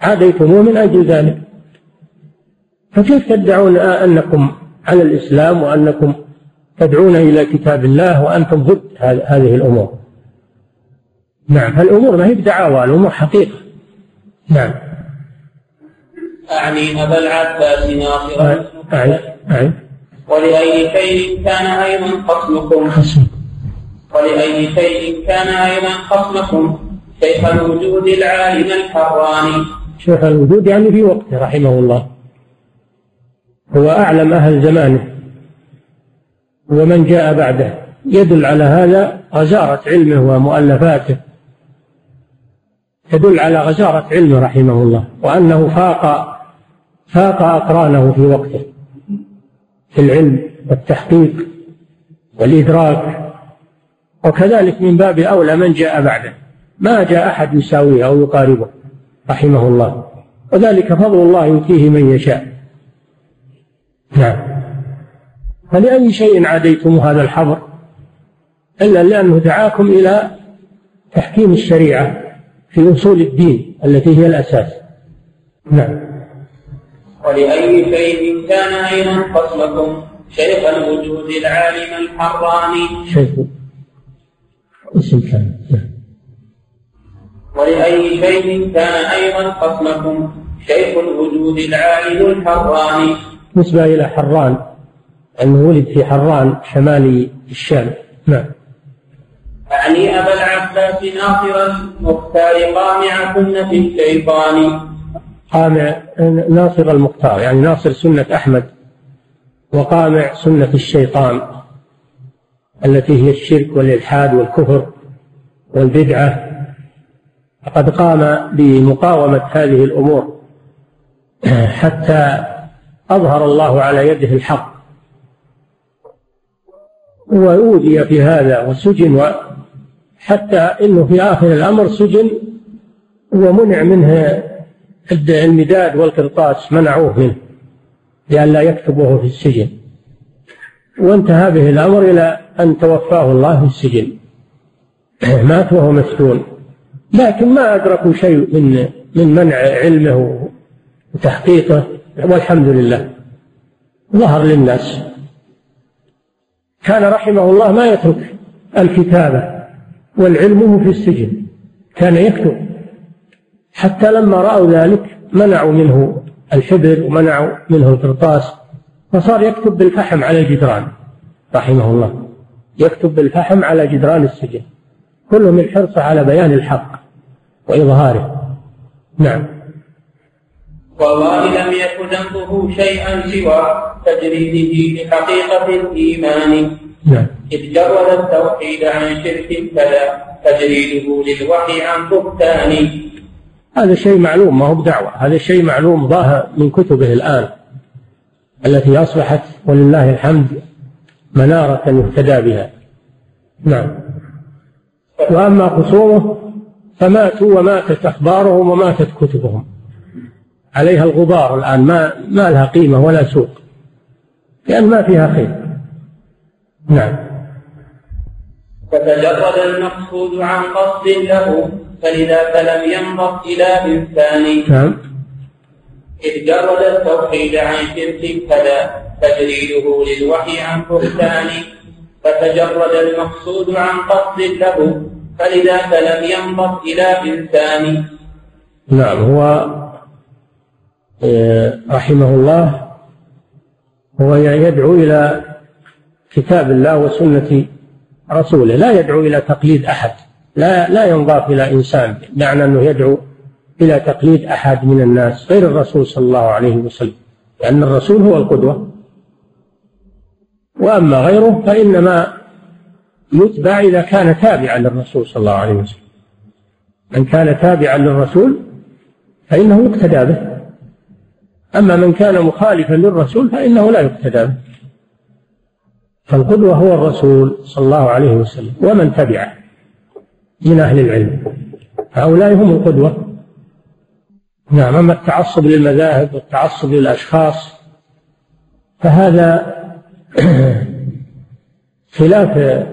عاديتموه من أجل ذلك. فكيف تدعون أنكم على الإسلام وأنكم تدعون إلى كتاب الله وأنتم ضد هذه الأمور. نعم. الأمور ما هي بدعاوى الأمور حقيقة. نعم. أعني أبا العباس ناصرا. أعد أعد ولأي شيء كان أيضا خصمكم. ولأي شيء كان أيضا خصمكم. شيخ الوجود العالم الحراني شيخ الوجود يعني في وقته رحمه الله. هو أعلم أهل زمانه ومن جاء بعده. يدل على هذا غزارة علمه ومؤلفاته. تدل على غزارة علمه رحمه الله وأنه فاق فاق أقرانه في وقته. في العلم والتحقيق والإدراك. وكذلك من باب أولى من جاء بعده. ما جاء أحد يساويه أو يقاربه رحمه الله. وذلك فضل الله يؤتيه من يشاء. نعم. فلأي شيء عاديتم هذا الحظر؟ إلا لأنه دعاكم إلى تحكيم الشريعة في أصول الدين التي هي الأساس. نعم. ولأي شيء كان أيضا خصمكم شيخ الوجود العالم الحراني. شيخ. اسم كان نعم. ولأي شيء كان أيضا خصمكم شيخ الوجود العالم الحراني. نسبة إلى حران أنه ولد في حران شمال الشام. نعم. أعني أبا العباس ناصر المختار قامع سنة الشيطان. قامع ناصر المختار يعني ناصر سنة أحمد وقامع سنة الشيطان التي هي الشرك والإلحاد والكفر والبدعة. فقد قام بمقاومة هذه الأمور حتى أظهر الله على يده الحق. وأوذي في هذا وسجن حتى إنه في آخر الأمر سجن ومنع منه المداد والقرطاس منعوه منه لئلا يكتب وهو في السجن. وانتهى به الأمر إلى أن توفاه الله في السجن. <clears throat> مات وهو مسجون. لكن ما أدركوا شيء من من منع علمه وتحقيقه. والحمد لله. ظهر للناس. كان رحمه الله ما يترك الكتابة والعلم في السجن. كان يكتب. حتى لما رأوا ذلك منعوا منه الحبر ومنعوا منه القرطاس فصار يكتب بالفحم على الجدران رحمه الله. يكتب بالفحم على جدران السجن. كله من حرصه على بيان الحق وإظهاره. نعم. والله لم يكن ذنبه شيئا سوى تجريده لحقيقة الإيمان. نعم إذ جرد التوحيد عن شرك فلا تجريده للوحي عن بهتان. هذا شيء معلوم ما هو بدعوة. هذا شيء معلوم ظاهر من كتبه الآن التي أصبحت ولله الحمد منارة يهتدى بها. نعم. وأما خصومه فماتوا وماتت أخبارهم وماتت كتبهم. عليها الغبار الآن. ما ما لها قيمة ولا سوق. لأن ما فيها خير. نعم. فتجرد المقصود عن قصد له فلذاك لم ينظر إلى إنسان. نعم. إذ جرد التوحيد عن شرك فلا تجريده للوحي عن بهتان فتجرد المقصود عن قصد له فلذاك لم ينظر إلى إنسان. نعم. هو رحمه الله هو يدعو إلى كتاب الله وسنة رسوله لا يدعو إلى تقليد أحد لا لا ينضاف إلى إنسان معنى أنه يدعو إلى تقليد أحد من الناس غير الرسول صلى الله عليه وسلم لأن الرسول هو القدوة. وأما غيره فإنما يتبع إذا كان تابعا للرسول صلى الله عليه وسلم. من كان تابعا للرسول فإنه يقتدى به. أما من كان مخالفا للرسول فإنه لا يقتدى به. فالقدوة هو الرسول صلى الله عليه وسلم ومن تبعه من أهل العلم. هؤلاء هم القدوة. نعم أما التعصب للمذاهب والتعصب للأشخاص فهذا <clears throat> خلاف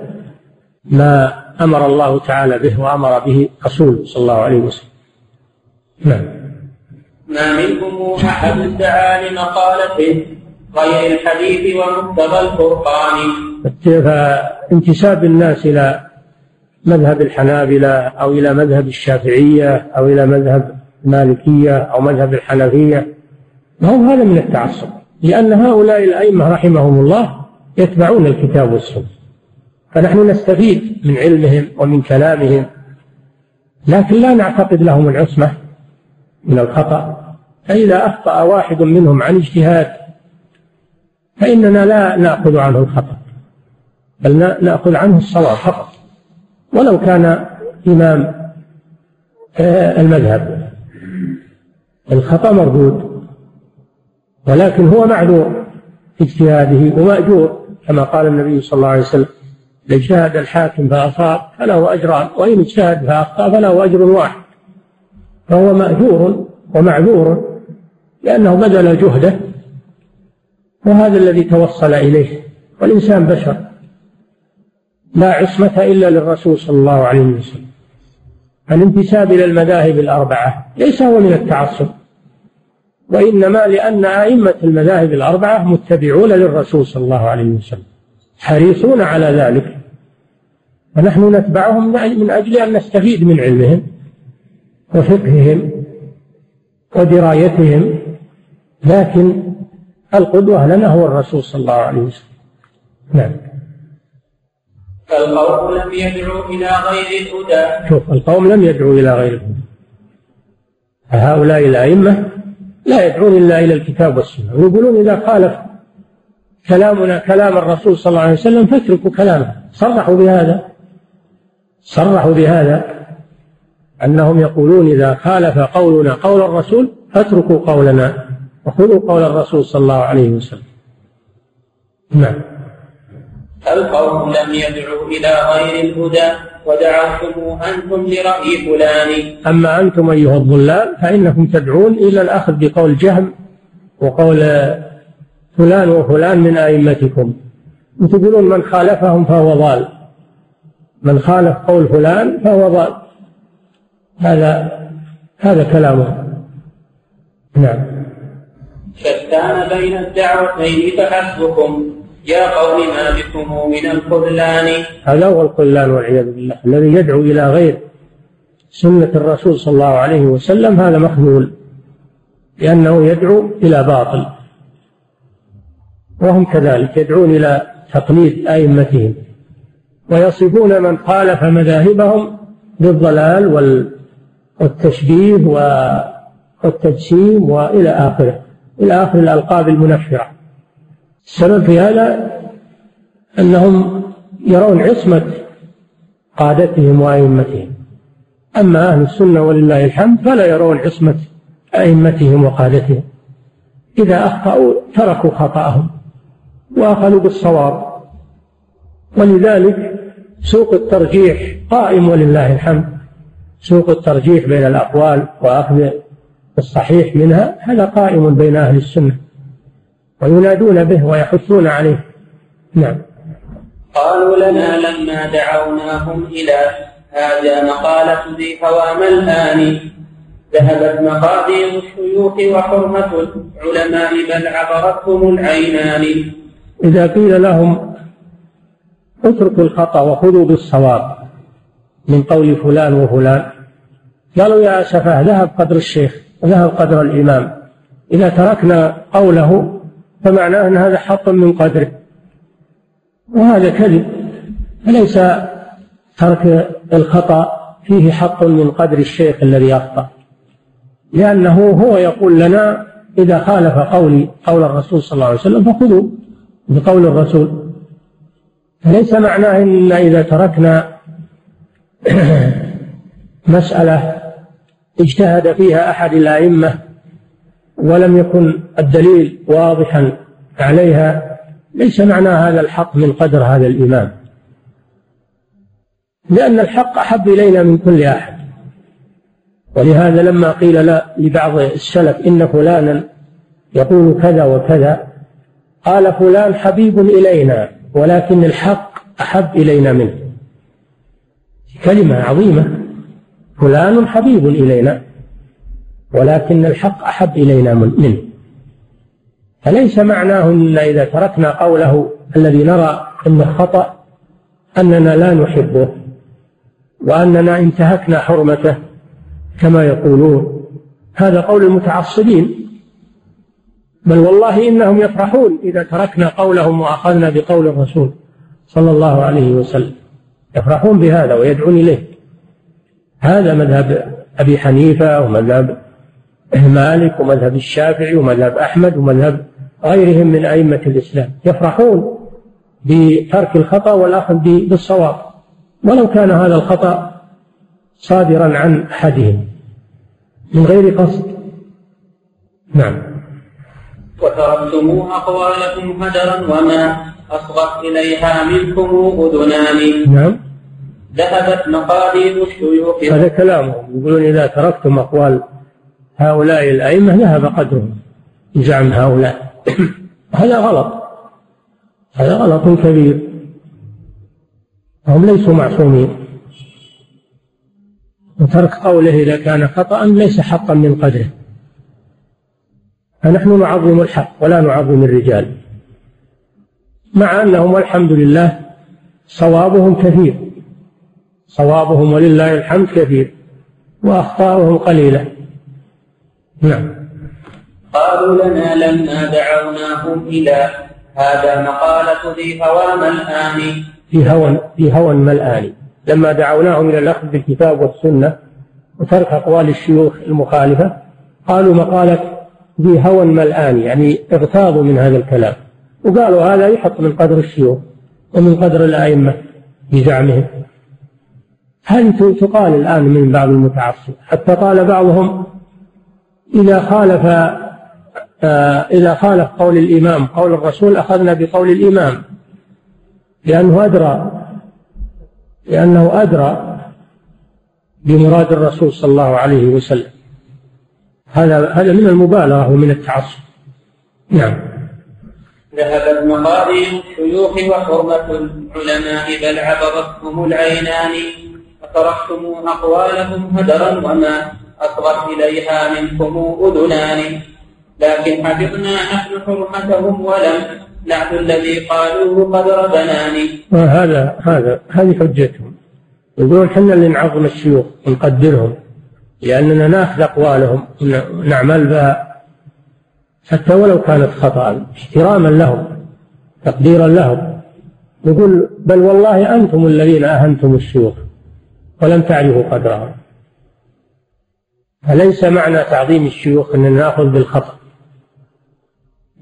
ما أمر الله تعالى به وأمر به رسوله صلى الله عليه وسلم. نعم. ما منكم أحد ادعى لمقالته غير الحديث ومقتضى القرآن. فانتساب الناس إلى مذهب الحنابلة أو إلى مذهب الشافعية أو إلى مذهب المالكية أو مذهب الحنفية؟ ما هو هذا من التعصب لأن هؤلاء الأئمة رحمهم الله يتبعون الكتاب والسنة. فنحن نستفيد من علمهم ومن كلامهم لكن لا نعتقد لهم العصمة من الخطأ. فإذا أخطأ واحد منهم عن اجتهاد فإننا لا نأخذ عنه الخطأ بل نأخذ عنه الصواب فقط. ولو كان إمام آه، المذهب الخطأ مردود ولكن هو معذور في اجتهاده ومأجور كما قال النبي صلى الله عليه وسلم اجتهد الحاكم فأصاب فله أجران وإن اجتهد فأخطأ فله أجر واحد. فهو مأجور ومعذور لأنه بذل جهده وهذا الذي توصل إليه. والإنسان بشر. لا عصمة إلا للرسول صلى الله عليه وسلم. الانتساب إلى المذاهب الأربعة ليس هو من التعصب. وإنما لأن أئمة المذاهب الأربعة متبعون للرسول صلى الله عليه وسلم. حريصون على ذلك. فنحن نتبعهم من أجل أن نستفيد من علمهم وفقههم ودرايتهم لكن القدوة لنا هو الرسول صلى الله عليه وسلم. نعم. فالقوم لم يدعوا إلى غير الهدى. شوف القوم لم يدعوا إلى غير الهدى. فهؤلاء الأئمة لا يدعون إلا إلى الكتاب والسنة. ويقولون إذا خالف كلامنا كلام الرسول صلى الله عليه وسلم فاتركوا كلامه. صرحوا بهذا. صرحوا بهذا أنهم يقولون إذا خالف قولنا قول الرسول فاتركوا قولنا. وخذوا قول الرسول صلى الله عليه وسلم. نعم. القوم لم يدعوا إلى غير الهدى ودعوتم أنتم لرأي فلان. أما أنتم أيها الضلال فإنكم تدعون إلى الأخذ بقول جهم وقول فلان وفلان من أئمتكم. وتقولون من خالفهم فهو ضال. من خالف قول فلان فهو ضال. هذا هذا كلامه. نعم. شتان بين الدعوتين فحسبكم. يا قوم ما بكم من الخذلان. هذا هو الخذلان والعياذ بالله الذي يدعو إلى غير سنة الرسول صلى الله عليه وسلم. هذا مخذول لأنه يدعو إلى باطل وهم كذلك يدعون إلى تقليد أئمتهم ويصفون من خالف مذاهبهم بالضلال والتشبيه والتجسيم وإلى آخره. إلى آخر الألقاب المنفرة. السبب في هذا أنهم يرون عصمة قادتهم وأئمتهم. أما أهل السنة ولله الحمد فلا يرون عصمة أئمتهم وقادتهم. إذا أخطأوا تركوا خطأهم وأخذوا بالصواب. ولذلك سوق الترجيح قائم ولله الحمد. سوق الترجيح بين الأقوال وأخذ الصحيح منها هذا قائم بين أهل السنة وينادون به ويحثون عليه. نعم. قالوا لنا لما دعوناهم إلى هذا مقالة ذي هوام الآن؟ ذهبت مقادير الشيوخ وحرمة العلماء بل عبرتهم العينان. إذا قيل لهم اتركوا الخطأ وخذوا بالصواب من قول فلان وفلان قالوا يا أسفاه ذهب قدر الشيخ. ذهب قدر الإمام إذا تركنا قوله فمعناه أن هذا حق من قدره. وهذا كذب. فليس ترك الخطأ فيه حق من قدر الشيخ الذي أخطأ. لأنه هو يقول لنا إذا خالف قولي قول الرسول صلى الله عليه وسلم فخذوا بقول الرسول. فليس معناه أن إذا تركنا <coughs> مسألة اجتهد فيها أحد الأئمة ولم يكن الدليل واضحا عليها ليس معنى هذا الحق من قدر هذا الإمام. لأن الحق أحب إلينا من كل أحد. ولهذا لما قيل لا لبعض السلف إن فلانا يقول كذا وكذا قال فلان حبيب إلينا ولكن الحق أحب إلينا منه. كلمة عظيمة. فلان حبيب إلينا ولكن الحق أحب إلينا منه. فليس معناه أن إذا تركنا قوله الذي نرى أنه خطأ أننا لا نحبه وأننا انتهكنا حرمته كما يقولون. هذا قول المتعصبين. بل والله إنهم يفرحون إذا تركنا قولهم وأخذنا بقول الرسول صلى الله عليه وسلم. يفرحون بهذا ويدعون إليه. هذا مذهب أبي حنيفة ومذهب مالك ومذهب الشافعي ومذهب أحمد ومذهب غيرهم من أئمة الإسلام يفرحون بترك الخطأ والأخذ بالصواب. ولو كان هذا الخطأ صادرا عن أحدهم. من غير قصد. نعم. وتركتم أقوالكم هدرا وما أصغت إليها منكم أذنان. نعم. ذهبت مقادير الشيوخ هذا كلامهم يقولون إذا تركتم أقوال هؤلاء الأئمة ذهب قدرهم. زعم هؤلاء. <clears throat> هذا غلط. هذا غلط كبير. هم ليسوا معصومين. وترك قوله إذا كان خطأ ليس حقا من قدره. فنحن نعظم الحق ولا نعظم الرجال. مع أنهم والحمد لله صوابهم كثير. صوابهم ولله الحمد كثير وأخطاؤهم قليلة. نعم. قالوا لنا لما دعوناهم إلى هذا مقالة ذي هوى ملآن في هوى في هوى ملآن لما دعوناهم إلى الأخذ بالكتاب والسنة وترك أقوال الشيوخ المخالفة قالوا مقالة ذي هوى ملآن يعني اغتاظوا من هذا الكلام. وقالوا هذا يحط من قدر الشيوخ ومن قدر الأئمة بزعمهم هذه تقال الآن من بعض المتعصب؟ حتى قال بعضهم إذا خالف آه، إذا خالف قول الإمام قول الرسول أخذنا بقول الإمام لأنه أدرى لأنه أدرى بمراد الرسول صلى الله عليه وسلم. هذا هذا من المبالغة ومن التعصب. نعم. ذهبت مقادير الشيوخ وحرمة العلماء بل عبرتهم العينان. وتركتم أقوالهم هدرا وما أصغت إليها منكم أذنان. لكن حفظنا نحن حرمتهم ولم نعد الذي قالوه قدر بنان هذا هذا هذه حجتهم. يقولون إحنا اللي نعظم الشيوخ ونقدرهم لأننا ناخذ أقوالهم ونعمل بها. حتى ولو كانت خطأ احتراما لهم تقديرا لهم. يقول بل والله أنتم الذين أهنتم الشيوخ. ولم تعرفوا قدرهم فليس معنى تعظيم الشيوخ أننا نأخذ بالخطأ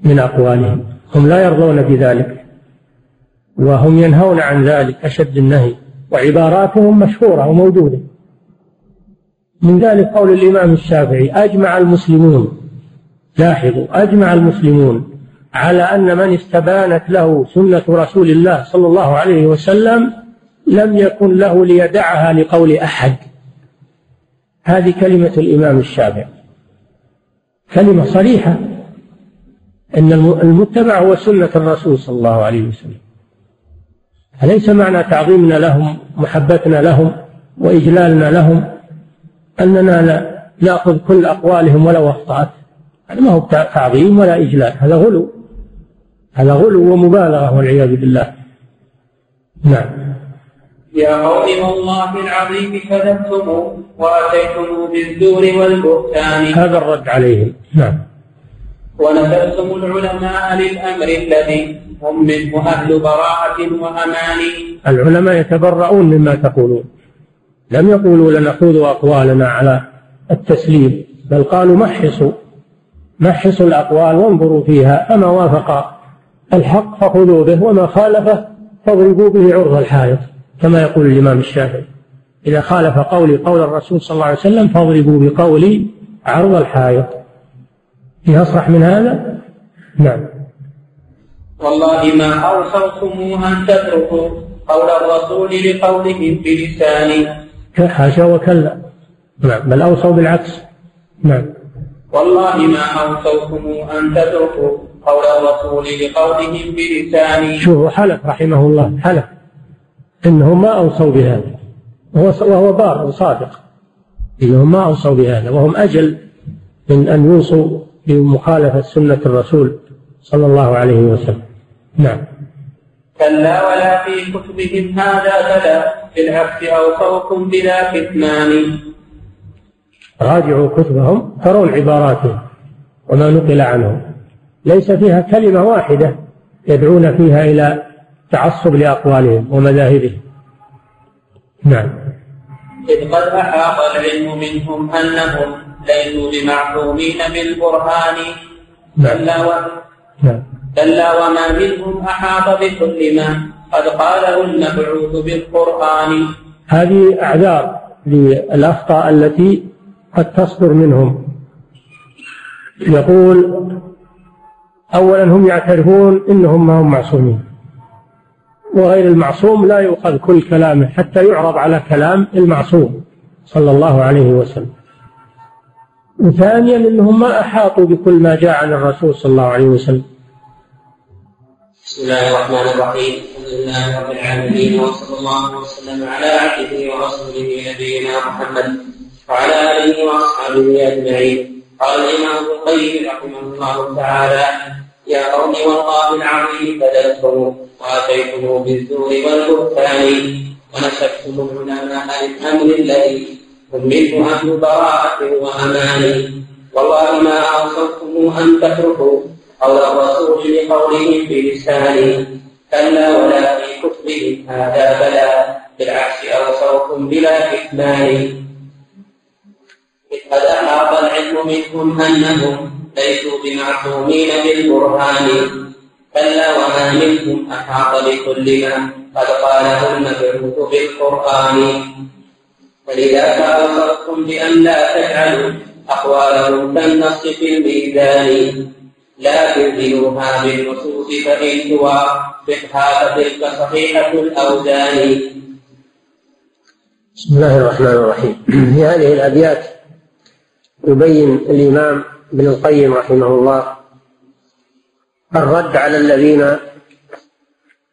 من أقوالهم. هم لا يرضون بذلك وهم ينهون عن ذلك أشد النهي وعباراتهم مشهورة وموجودة. من ذلك قول الإمام الشافعي أجمع المسلمون لاحظوا أجمع المسلمون على أن من استبانت له سنة رسول الله صلى الله عليه وسلم لم يكن له ليدعها لقول أحد. هذه كلمة الإمام الشافعي. كلمة صريحة. أن المتبع هو سنة الرسول صلى الله عليه وسلم. أليس معنى تعظيمنا لهم محبتنا لهم وإجلالنا لهم؟ أننا لا نأخذ كل أقوالهم ولو أخطأت هذا ما هو تعظيم ولا إجلال. هذا غلو. هذا غلو ومبالغة والعياذ بالله. نعم. يا قوم والله العظيم كذبتم وأتيتم بالزور والبهتان. هذا الرد عليهم. نعم. ونسبتم العلماء للأمر الذي هم منه أهل براءة وأمان. العلماء يتبرؤون مما تقولون. لم يقولوا لنأخذ أقوالنا على التسليم بل قالوا محصوا محصوا الأقوال وانظروا فيها فما وافق الحق فخذوا به وما خالفه فاضربوا به عرض الحائط. كما يقول الإمام الشافعي. إذا خالف قولي قول الرسول صلى الله عليه وسلم فاضربوا بقولي عرض الحائط. في أصرح من هذا؟ نعم. والله ما أوصوكم أن تتركوا قول الرسول لقولهم بلسان حاشا وكلا. نعم. بل أوصوا بالعكس. نعم. والله ما أوصوكم أن تتركوا قول الرسول لقولهم بلسان شوفوا حلف رحمه الله. حلف. إنهم ما أوصوا بهذا. وهو وهو بار وصادق. إنهم ما أوصوا بهذا. وهم أجل من أن يوصوا بمخالفة سنة الرسول صلى الله عليه وسلم. نعم. كلا ولا في كتبهم هذا بلى. بالعكس أوصوكم بلا كتمان. راجعوا كتبهم ترون عباراتهم وما نقل عنهم. ليس فيها كلمة واحدة يدعون فيها إلى تعصب لأقوالهم ومذاهبهم. نعم. إذ قد أحاط العلم منهم أنهم ليسوا بمعصومين بالبرهان. نعم. كلا و... نعم. كلا وما منهم أحاط بكل ما قد قاله المبعوث بالقرآن. هذه أعذار للأخطاء التي قد تصدر منهم. يقول أولا هم يعترفون أنهم ما هم معصومين. وغير المعصوم لا يؤخذ كل كلامه حتى يعرض على كلام المعصوم صلى الله عليه وسلم. وثانيا إنهم ما أحاطوا بكل ما جاء عن الرسول صلى الله عليه وسلم. بسم الله الرحمن الرحيم. الحمد لله رب العالمين وصلى الله وسلم على عبده ورسوله نبينا محمد وعلى آله وأصحابه أجمعين. قال الإمام ابن القيم رحمه الله تعالى يا قوم والله العظيم بدلتم وآتيتم بالزور والبهتان ونسبتم العلماء للامر الذي هم منه أهل براءة وأمان. والله ما أوصفتم أن تتركوا قول الرسول لقولهم بلسان كلا ولا في كتبهم هذا بلا بالعكس أوصوكم بلا كتمان إذ قد أحاط العلم منهم أنهم ليسوا بمعصومين بالبرهان كلا وما منهم أحاط بكل ما قد قاله المبعوث بالقرآن. فلذاك أوصرتم بأن لا تجعلوا أقوالهم كالنص في الميزان. لا تنزلوها بالنصوص فإن توافقها فتلك صحيحة الأوزان. بسم الله الرحمن الرحيم. <clears throat> في هذه الأبيات يبين الإمام ابن القيم رحمه الله الرد على الذين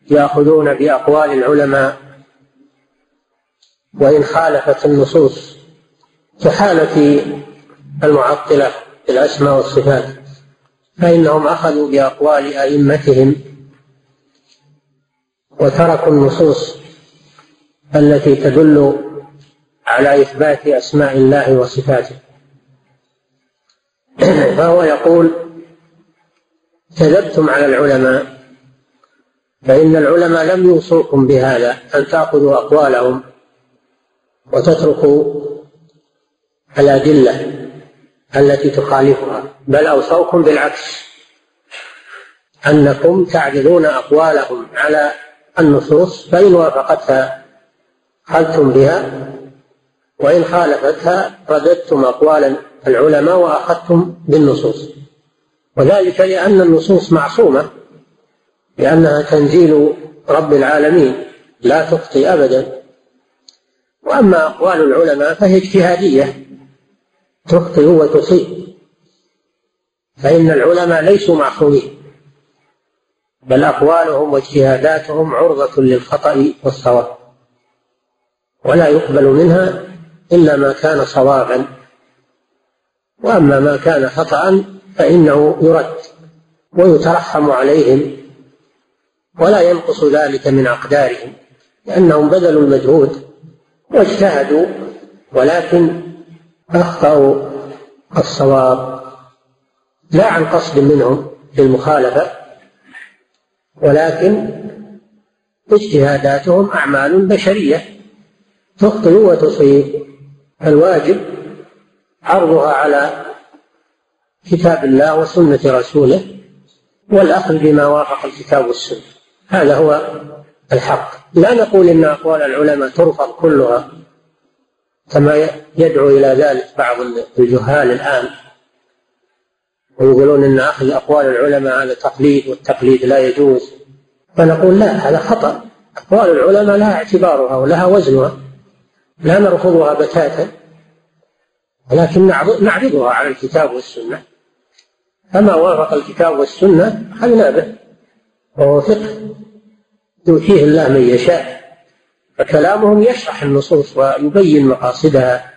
يأخذون بأقوال العلماء وإن خالفت النصوص كحالة المعطلة في الأسماء والصفات فإنهم أخذوا بأقوال أئمتهم وتركوا النصوص التي تدل على إثبات أسماء الله وصفاته. <coughs> فهو يقول كذبتم على العلماء فإن العلماء لم يوصوكم بهذا أن تأخذوا أقوالهم وتتركوا الأدلة التي تخالفها بل أوصوكم بالعكس أنكم تعرضون أقوالهم على النصوص فإن وافقتها خلتم بها وإن خالفتها رددتم أقوال العلماء وأخذتم بالنصوص. وذلك لأن النصوص معصومة لأنها تنزيل رب العالمين لا تخطي أبدا. وأما أقوال العلماء فهي اجتهادية تخطئ وتصيب. فإن العلماء ليسوا معصومين بل أقوالهم واجتهاداتهم عرضة للخطأ والصواب. ولا يقبل منها إلا ما كان صوابا. وأما ما كان خطأ فإنه يرد ويترحم عليهم ولا ينقص ذلك من أقدارهم لأنهم بذلوا المجهود واجتهدوا ولكن أخطأوا الصواب. لا عن قصد منهم للمخالفة ولكن اجتهاداتهم أعمال بشرية تخطئ وتصيب. الواجب عرضها على كتاب الله وسنة رسوله والأخذ بما وافق الكتاب والسنة. هذا هو الحق. لا نقول إن أقوال العلماء ترفض كلها كما يدعو إلى ذلك بعض الجهال الآن ويقولون إن أخذ أقوال العلماء هذا تقليد والتقليد لا يجوز. فنقول لا هذا خطأ. أقوال العلماء لها اعتبارها ولها وزنها. لا نرفضها بتاتا. ولكن نعرضها على الكتاب والسنة. فما وافق الكتاب والسنة اخذنا به. وهو فقه يؤتيه الله من يشاء فكلامهم يشرح النصوص ويبين مقاصدها.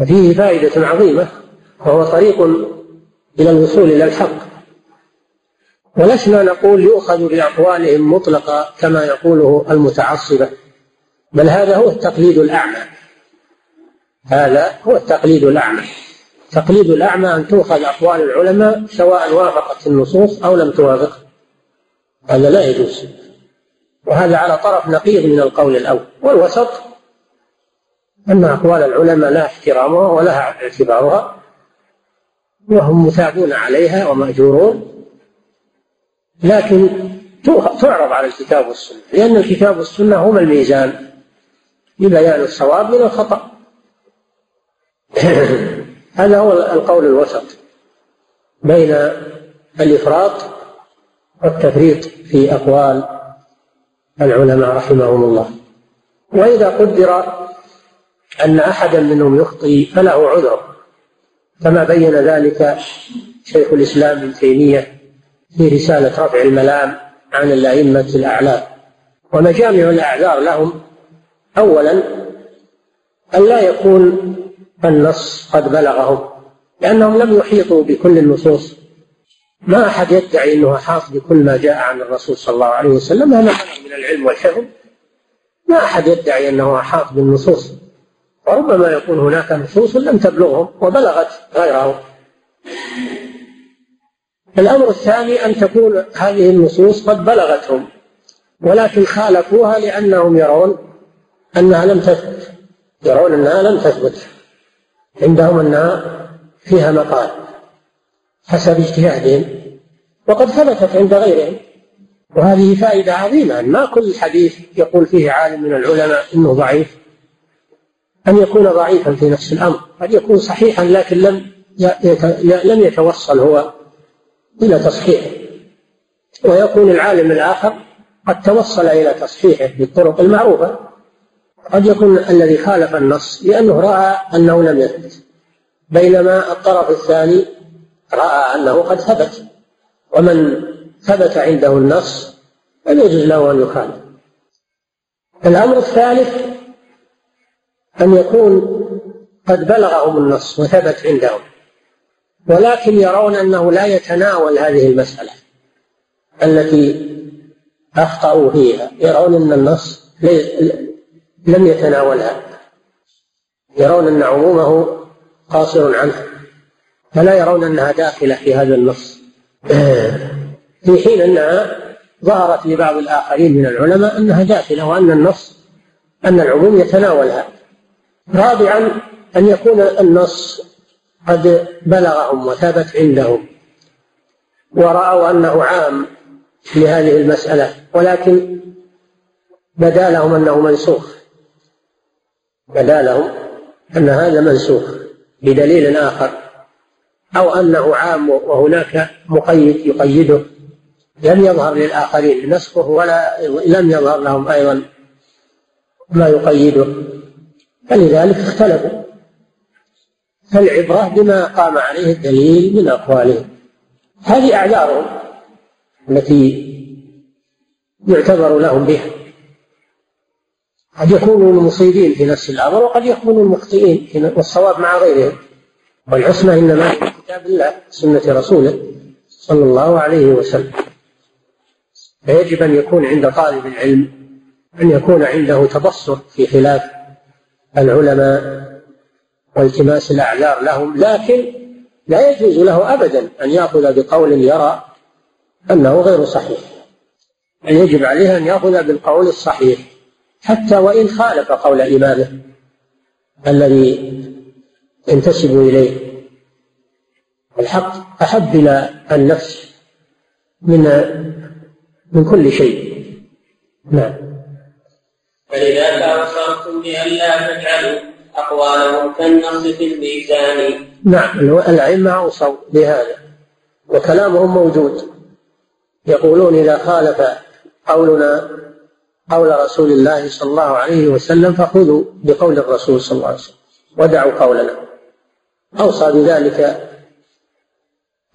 وفيه فائدة عظيمة وهو طريق إلى الوصول إلى الحق. ولسنا نقول يؤخذ بأقوالهم مطلقة كما يقوله المتعصبة بل هذا هو التقليد الأعمى. هذا هو التقليد الأعمى. تقليد الأعمى أن تؤخذ أقوال العلماء سواء وافقت النصوص أو لم توافق. هذا لا يجوز. وهذا على طرف نقيض من القول الأول والوسط. أن أقوال العلماء لا احترامها ولها اعتبارها وهم مثابون عليها ومأجورون. لكن تعرض على الكتاب والسنة لأن الكتاب والسنة هما الميزان لبيان الصواب من الخطأ. <coughs> هذا هو القول الوسط بين الإفراط والتفريط في أقوال العلماء رحمهم الله. وإذا قدر أن أحدا منهم يخطي فله عذر كما بين ذلك شيخ الإسلام ابن تيمية في رسالة رفع الملام عن الأئمة الأعلام. ومجامع الأعذار لهم أولا أن لا يكون النص قد بلغهم لأنهم لم يحيطوا بكل النصوص. ما أحد يدعي أنه أحاط بكل ما جاء عن الرسول صلى الله عليه وسلم هذا من العلم والحفظ. ما أحد يدعي أنه أحاط بالنصوص. وربما يكون هناك نصوص لم تبلغهم وبلغت غيرهم. الأمر الثاني أن تكون هذه النصوص قد بلغتهم ولكن خالفوها لأنهم يرون أنها لم تثبت. يرون أنها لم تثبت. عندهم أنها فيها مقال حسب اجتهادهم وقد ثبتت عند غيرهم. وهذه فائدة عظيمة ما كل حديث يقول فيه عالم من العلماء إنه ضعيف أن يكون ضعيفا في نفس الأمر. قد يكون صحيحا لكن لم لم يتوصل هو إلى تصحيحه. ويكون العالم الآخر قد توصل إلى تصحيحه بالطرق المعروفة. قد يكون الذي خالف النص لأنه رأى أنه لم يثبت. بينما الطرف الثاني رأى أنه قد ثبت. ومن ثبت عنده النص فلا يجوز له أن يخالف. الأمر الثالث أن يكون قد بلغهم النص وثبت عندهم. ولكن يرون أنه لا يتناول هذه المسألة التي أخطأوا فيها. يرون أن النص لم يتناولها. يرون أن عمومه قاصر عنها فلا يرون أنها داخلة في هذا النص. <clears throat> في حين أنها ظهرت لبعض الآخرين من العلماء أنها داخلة وأن النص أن العموم يتناولها. رابعا أن يكون النص قد بلغهم وثبت عندهم. ورأوا أنه عام لهذه المسألة. ولكن بدا لهم أنه منسوخ. بدا لهم أن هذا منسوخ بدليل آخر أو أنه عام وهناك مقيد يقيده. لم يظهر للآخرين نسخه ولا لم يظهر لهم أيضا ما يقيده. فلذلك اختلفوا. فالعبرة بما قام عليه الدليل من أقوالهم. هذه أعذارهم التي يعتبر لهم بها. قد يكونوا المصيبين في نفس الأمر وقد يكونوا المخطئين والصواب مع غيرهم. والعصمة إنما في كتاب الله سنة رسوله صلى الله عليه وسلم. فيجب أن يكون عند طالب العلم أن يكون عنده تبصر في خلاف العلماء والتماس الأعذار لهم لكن لا يجوز له أبدا أن يأخذ بقول يرى أنه غير صحيح. يجب عليه أن يأخذ بالقول الصحيح. حتى وإن خالف قول إمامه الذي ينتسب إليه. الحق أحب إلى النفس من من كل شيء. نعم. فلذاك أبصرتم بألا تجعلوا أقوالهم كالنص في الميزان. نعم الأئمة أوصوا بهذا. وكلامهم موجود. يقولون إذا خالف قولنا قول رسول الله صلى الله عليه وسلم فخذوا بقول الرسول صلى الله عليه وسلم ودعوا قولنا. أوصى بذلك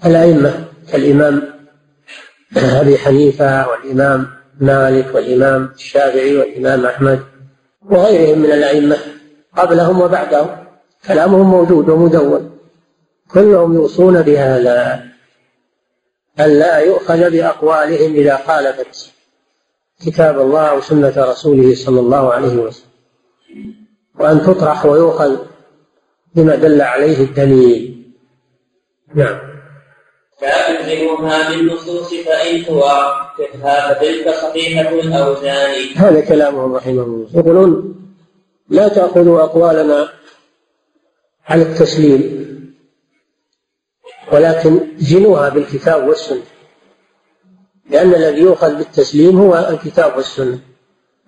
الأئمة كالإمام أبي حنيفة والإمام مالك والإمام الشافعي والإمام أحمد وغيرهم من الأئمة قبلهم وبعدهم. كلامهم موجود ومدون. كلهم يوصون بهذا ألا يؤخذ بأقوالهم إذا خالفت كتاب الله وسنة رسوله صلى الله عليه وسلم. وأن تطرح ويؤخذ بما دل عليه الدليل. نعم. فألزموها بالنصوص فإن توافقها فتلك صحيحة الأوزان هذا كلامهم رحمه الله. يقولون لا تأخذوا أقوالنا على التسليم ولكن زنوها بالكتاب والسنة. لأن الذي يؤخذ بالتسليم هو الكتاب والسنة.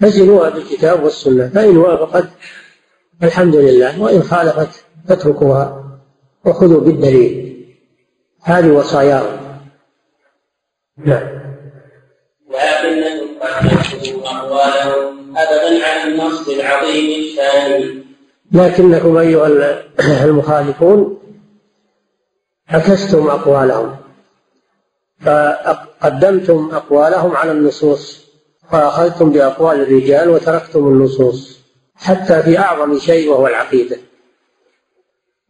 فزنوها بالكتاب والسنة فإن وافقت الحمد لله وإن خالفت فاتركوها وخذوا بالدليل. هذه وصاياهم نعم. ولكنكم قد أقوالهم أبدا عن النص العظيم الثاني. لكنكم أيها المخالفون عكستم أقوالهم. فقدمتم أقوالهم على النصوص فأخذتم بأقوال الرجال وتركتم النصوص حتى في أعظم شيء وهو العقيدة.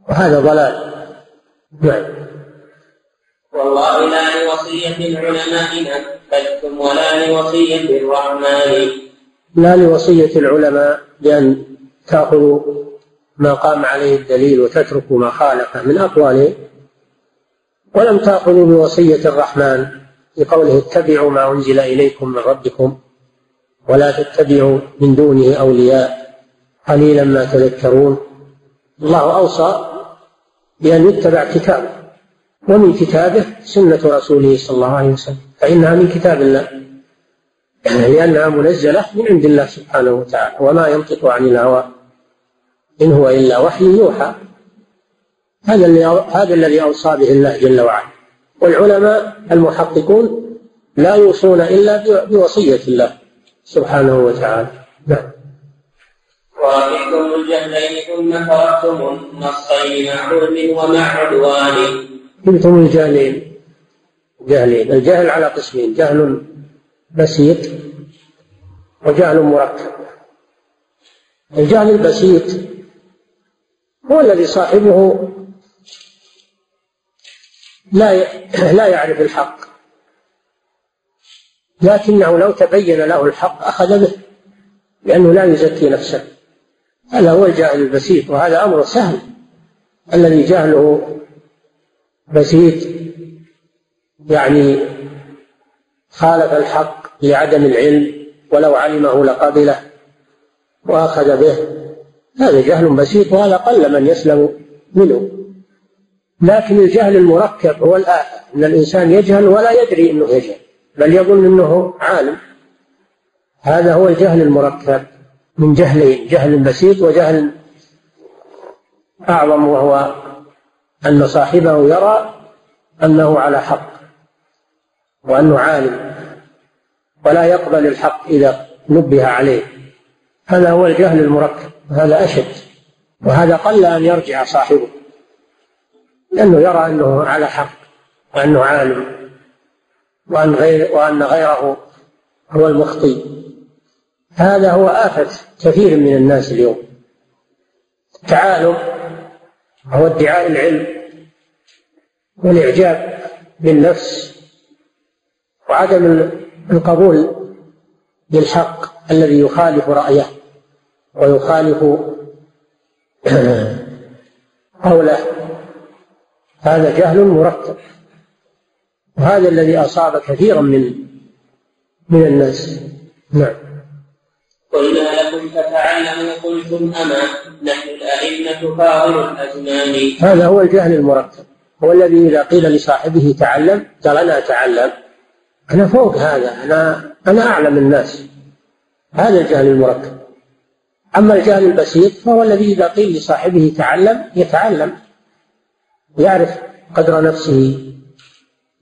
وهذا ضلال. نعم. والله لا لوصية العلماء نفذتم ولا لوصية الرحمن. لا لوصية العلماء بأن تأخذوا ما قام عليه الدليل وتتركوا ما خالفه من أقوالهم ولم تأخذوا بوصية الرحمن. بقوله اتبعوا ما أنزل إليكم من ربكم ولا تتبعوا من دونه أولياء قليلا ما تذكرون. الله أوصى بأن يتبع كتابه ومن كتابه سنة رسوله صلى الله عليه وسلم فإنها من كتاب الله لأنها منزلة من عند الله سبحانه وتعالى وما ينطق عن الهوى إن هو إلا وحي يوحى. هذا هذا الذي أوصى به الله جل وعلا. والعلماء المحققون لا يوصون إلا بوصية الله سبحانه وتعالى. نعم. ورحمتم الجهلين ثم تركتم النصين مع ومع عدوان. قلتم الجهلين. جهلين. الجهل على قسمين. جهل بسيط وجهل مركب. الجهل البسيط هو الذي صاحبه لا لا يعرف الحق. لكنه لو تبين له الحق أخذ به لأنه لا يزكي نفسه. هذا هو الجاهل البسيط وهذا أمر سهل. الذي جهله بسيط يعني خالف الحق لعدم العلم ولو علمه لقبله وأخذ به. هذا جهل بسيط وهذا قل من يسلم منه. لكن الجهل المركب هو الآفة أن الإنسان يجهل ولا يدري أنه يجهل بل يظن أنه عالم. هذا هو الجهل المركب من جهلين جهل بسيط وجهل أعظم وهو أن صاحبه يرى أنه على حق وأنه عالم ولا يقبل الحق إذا نبه عليه. هذا هو الجهل المركب هذا أشد وهذا قل أن يرجع صاحبه. لأنه يرى أنه على حق وأنه عالم وأن غير وأن غيره هو المخطئ هذا هو آفة كثير من الناس اليوم. التعالم هو ادعاء العلم والإعجاب بالنفس وعدم القبول بالحق الذي يخالف رأيه ويخالف <clears throat> قوله. هذا جهل مركب وهذا الذي أصاب كثيرا من من الناس. نعم. قلنا لكم فتعلموا قلتم أما. نحن الأئمة فاضل الأزمان. هذا هو الجهل المركب هو الذي إذا قيل لصاحبه تعلم قال أنا أتعلم. أنا فوق هذا. أنا أنا أعلم الناس. هذا الجهل المركب أما الجهل البسيط فهو الذي إذا قيل لصاحبه تعلم يتعلم. ويعرف قدر نفسه.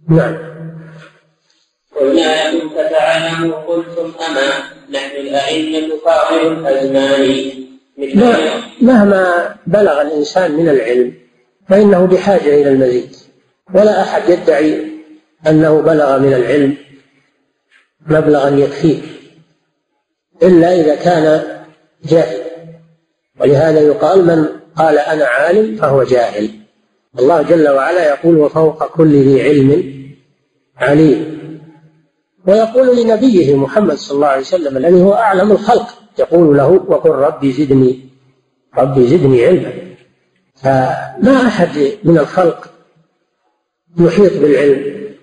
نعم. قلنا لكم فتعلموا قلتم أما نحن الأئمة فاضل الأزمان. مهما بلغ الإنسان من العلم فإنه بحاجة إلى المزيد. ولا أحد يدعي أنه بلغ من العلم مبلغا يكفيه إلا إذا كان جاهل. ولهذا يقال من قال أنا عالم فهو جاهل. الله جل وعلا يقول وفوق كل ذي علم عليم. ويقول لنبيه محمد صلى الله عليه وسلم الذي هو أعلم الخلق يقول له وقل ربي زدني ربي زدني علما. فما أحد من الخلق يحيط بالعلم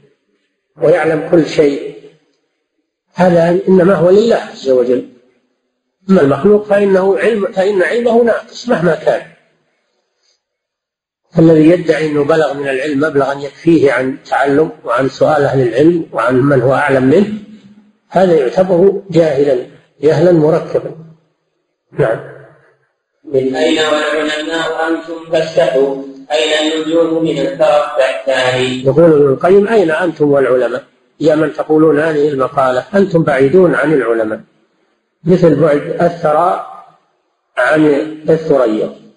ويعلم كل شيء. هذا إنما هو لله عز وجل. أما المخلوق فإنه علم فإن علمه ناقص مهما كان. الذي يدعي أنه بلغ من العلم مبلغا يكفيه عن تعلم وعن سؤال أهل العلم وعن من هو أعلم منه هذا يعتبر جاهلا جهلا مركبا. نعم. من أين والعلماء أنتم؟ فاستحوا. أين النجوم من الثاني يقول ابن القيم أين أنتم والعلماء؟ يا من تقولون هذه المقالة أنتم بعيدون عن العلماء. مثل بعد الثرى عن الثريا.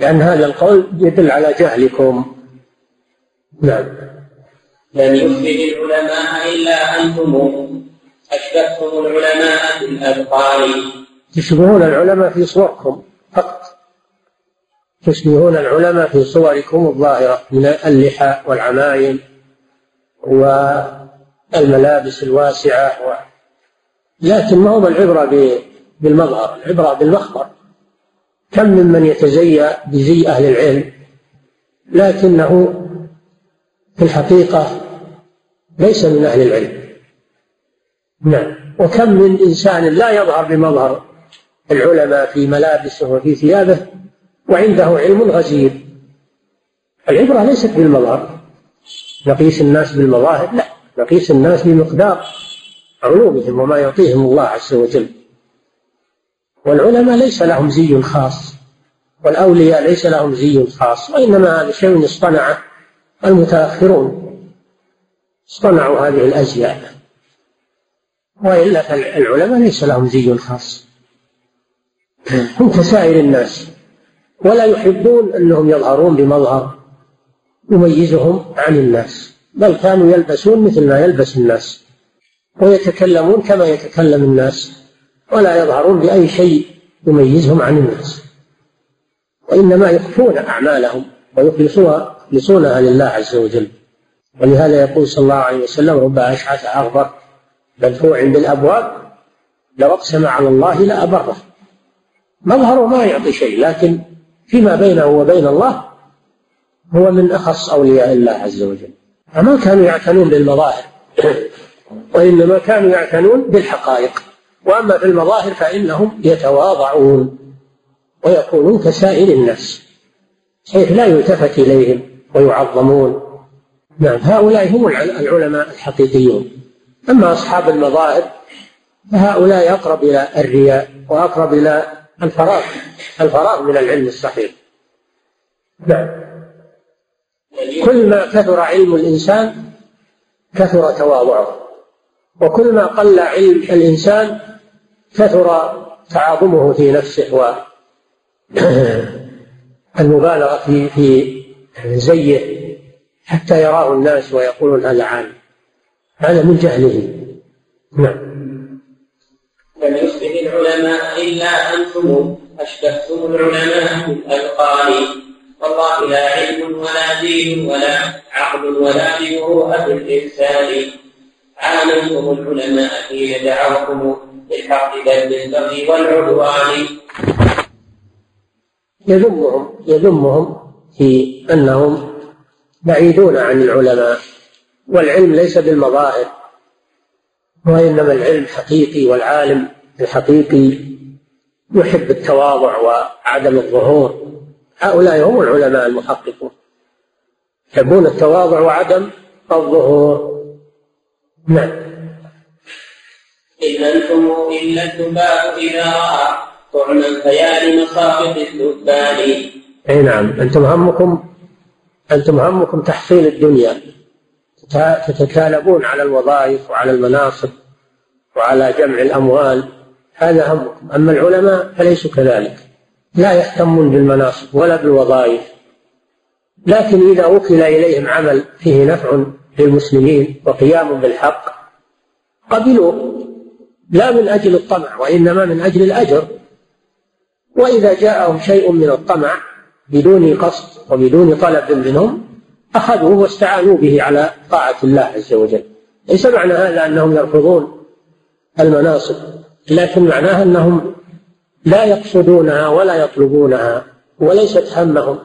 لأن هذا القول يدل على جهلكم. نعم. لم يفسد العلماء إلا أنتم أشبهتم العلماء في الأذقان تشبهون العلماء في صوركم فقط. تشبهون العلماء في صوركم الظاهرة من اللحى والعمايم والملابس الواسعة و... لكن ما هو العبرة بالمظهر العبرة بالمخبر. كم ممن يتزيى بزي أهل العلم لكنه في الحقيقة ليس من أهل العلم. نعم. وكم من إنسان لا يظهر بمظهر العلماء في ملابسه وفي ثيابه وعنده علم غزير. العبرة ليست بالمظهر. نقيس الناس بالمظاهر؟ لا. نقيس الناس بمقدار علومهم وما يعطيهم الله عز وجل. والعلماء ليس لهم زي خاص والأولياء ليس لهم زي خاص وإنما هذا شيء اصطنعه المتأخرون. اصطنعوا هذه الأزياء. وإلا فالعلماء ليس لهم زي خاص. هم كسائر الناس ولا يحبون أنهم يظهرون بمظهر يميزهم عن الناس بل كانوا يلبسون مثل ما يلبس الناس ويتكلمون كما يتكلم الناس. ولا يظهرون بأي شيء يميزهم عن الناس. وإنما يخفون أعمالهم ويخلصوها يخلصونها لله عز وجل. ولهذا يقول صلى الله عليه وسلم رب أشعث أغبر مدفوع بالأبواب لو أقسم على الله لأبره مظهره ما يعطي شيء لكن فيما بينه وبين الله هو من أخص أولياء الله عز وجل. فما كانوا يعتنون بالمظاهر وإنما كانوا يعتنون بالحقائق. وأما في المظاهر فإنهم يتواضعون ويكونون كسائر الناس حيث لا يلتفت إليهم ويعظمون. نعم هؤلاء هم العلماء الحقيقيون. أما أصحاب المظاهر فهؤلاء أقرب إلى الرياء وأقرب إلى الفراغ الفراغ من العلم الصحيح. نعم. كل ما كثر علم الإنسان كثر تواضعه وكل ما قل علم الإنسان كثر تعاظمه في نفسه والمبالغة <clears throat> في في زيه حتى يراه الناس ويقولون هذا عالم. هذا من جهله. نعم. لم يصبح العلماء إلا أنتم أشبهتم العلماء بالألقان والله لا علم ولا دين ولا عقل ولا بمروءة الإنسان. عاملتم العلماء حين دعوكم للحق بل بالبغي والعدوان. يذمهم يذمهم في أنهم بعيدون عن العلماء والعلم ليس بالمظاهر وإنما العلم حقيقي والعالم الحقيقي يحب التواضع وعدم الظهور. هؤلاء هم العلماء المحققون. يحبون التواضع وعدم الظهور. نعم. إن أنتم إلا الذباب إذا رأى طعم الخيال مصابح الذبان أي نعم. أنتم همكم أنتم همكم تحصيل الدنيا. تتكالبون على الوظائف وعلى المناصب وعلى جمع الأموال. هذا همكم. أما العلماء فليسوا كذلك. لا يهتمون بالمناصب ولا بالوظائف. لكن إذا وكل إليهم عمل فيه نفع للمسلمين وقيام بالحق قبلوه لا من أجل الطمع وإنما من أجل الأجر. وإذا جاءهم شيء من الطمع بدون قصد وبدون طلب منهم أخذوه واستعانوا به على طاعة الله عز وجل. ليس معنى هذا أنهم يرفضون المناصب لكن معناها أنهم لا يقصدونها ولا يطلبونها وليست همهم.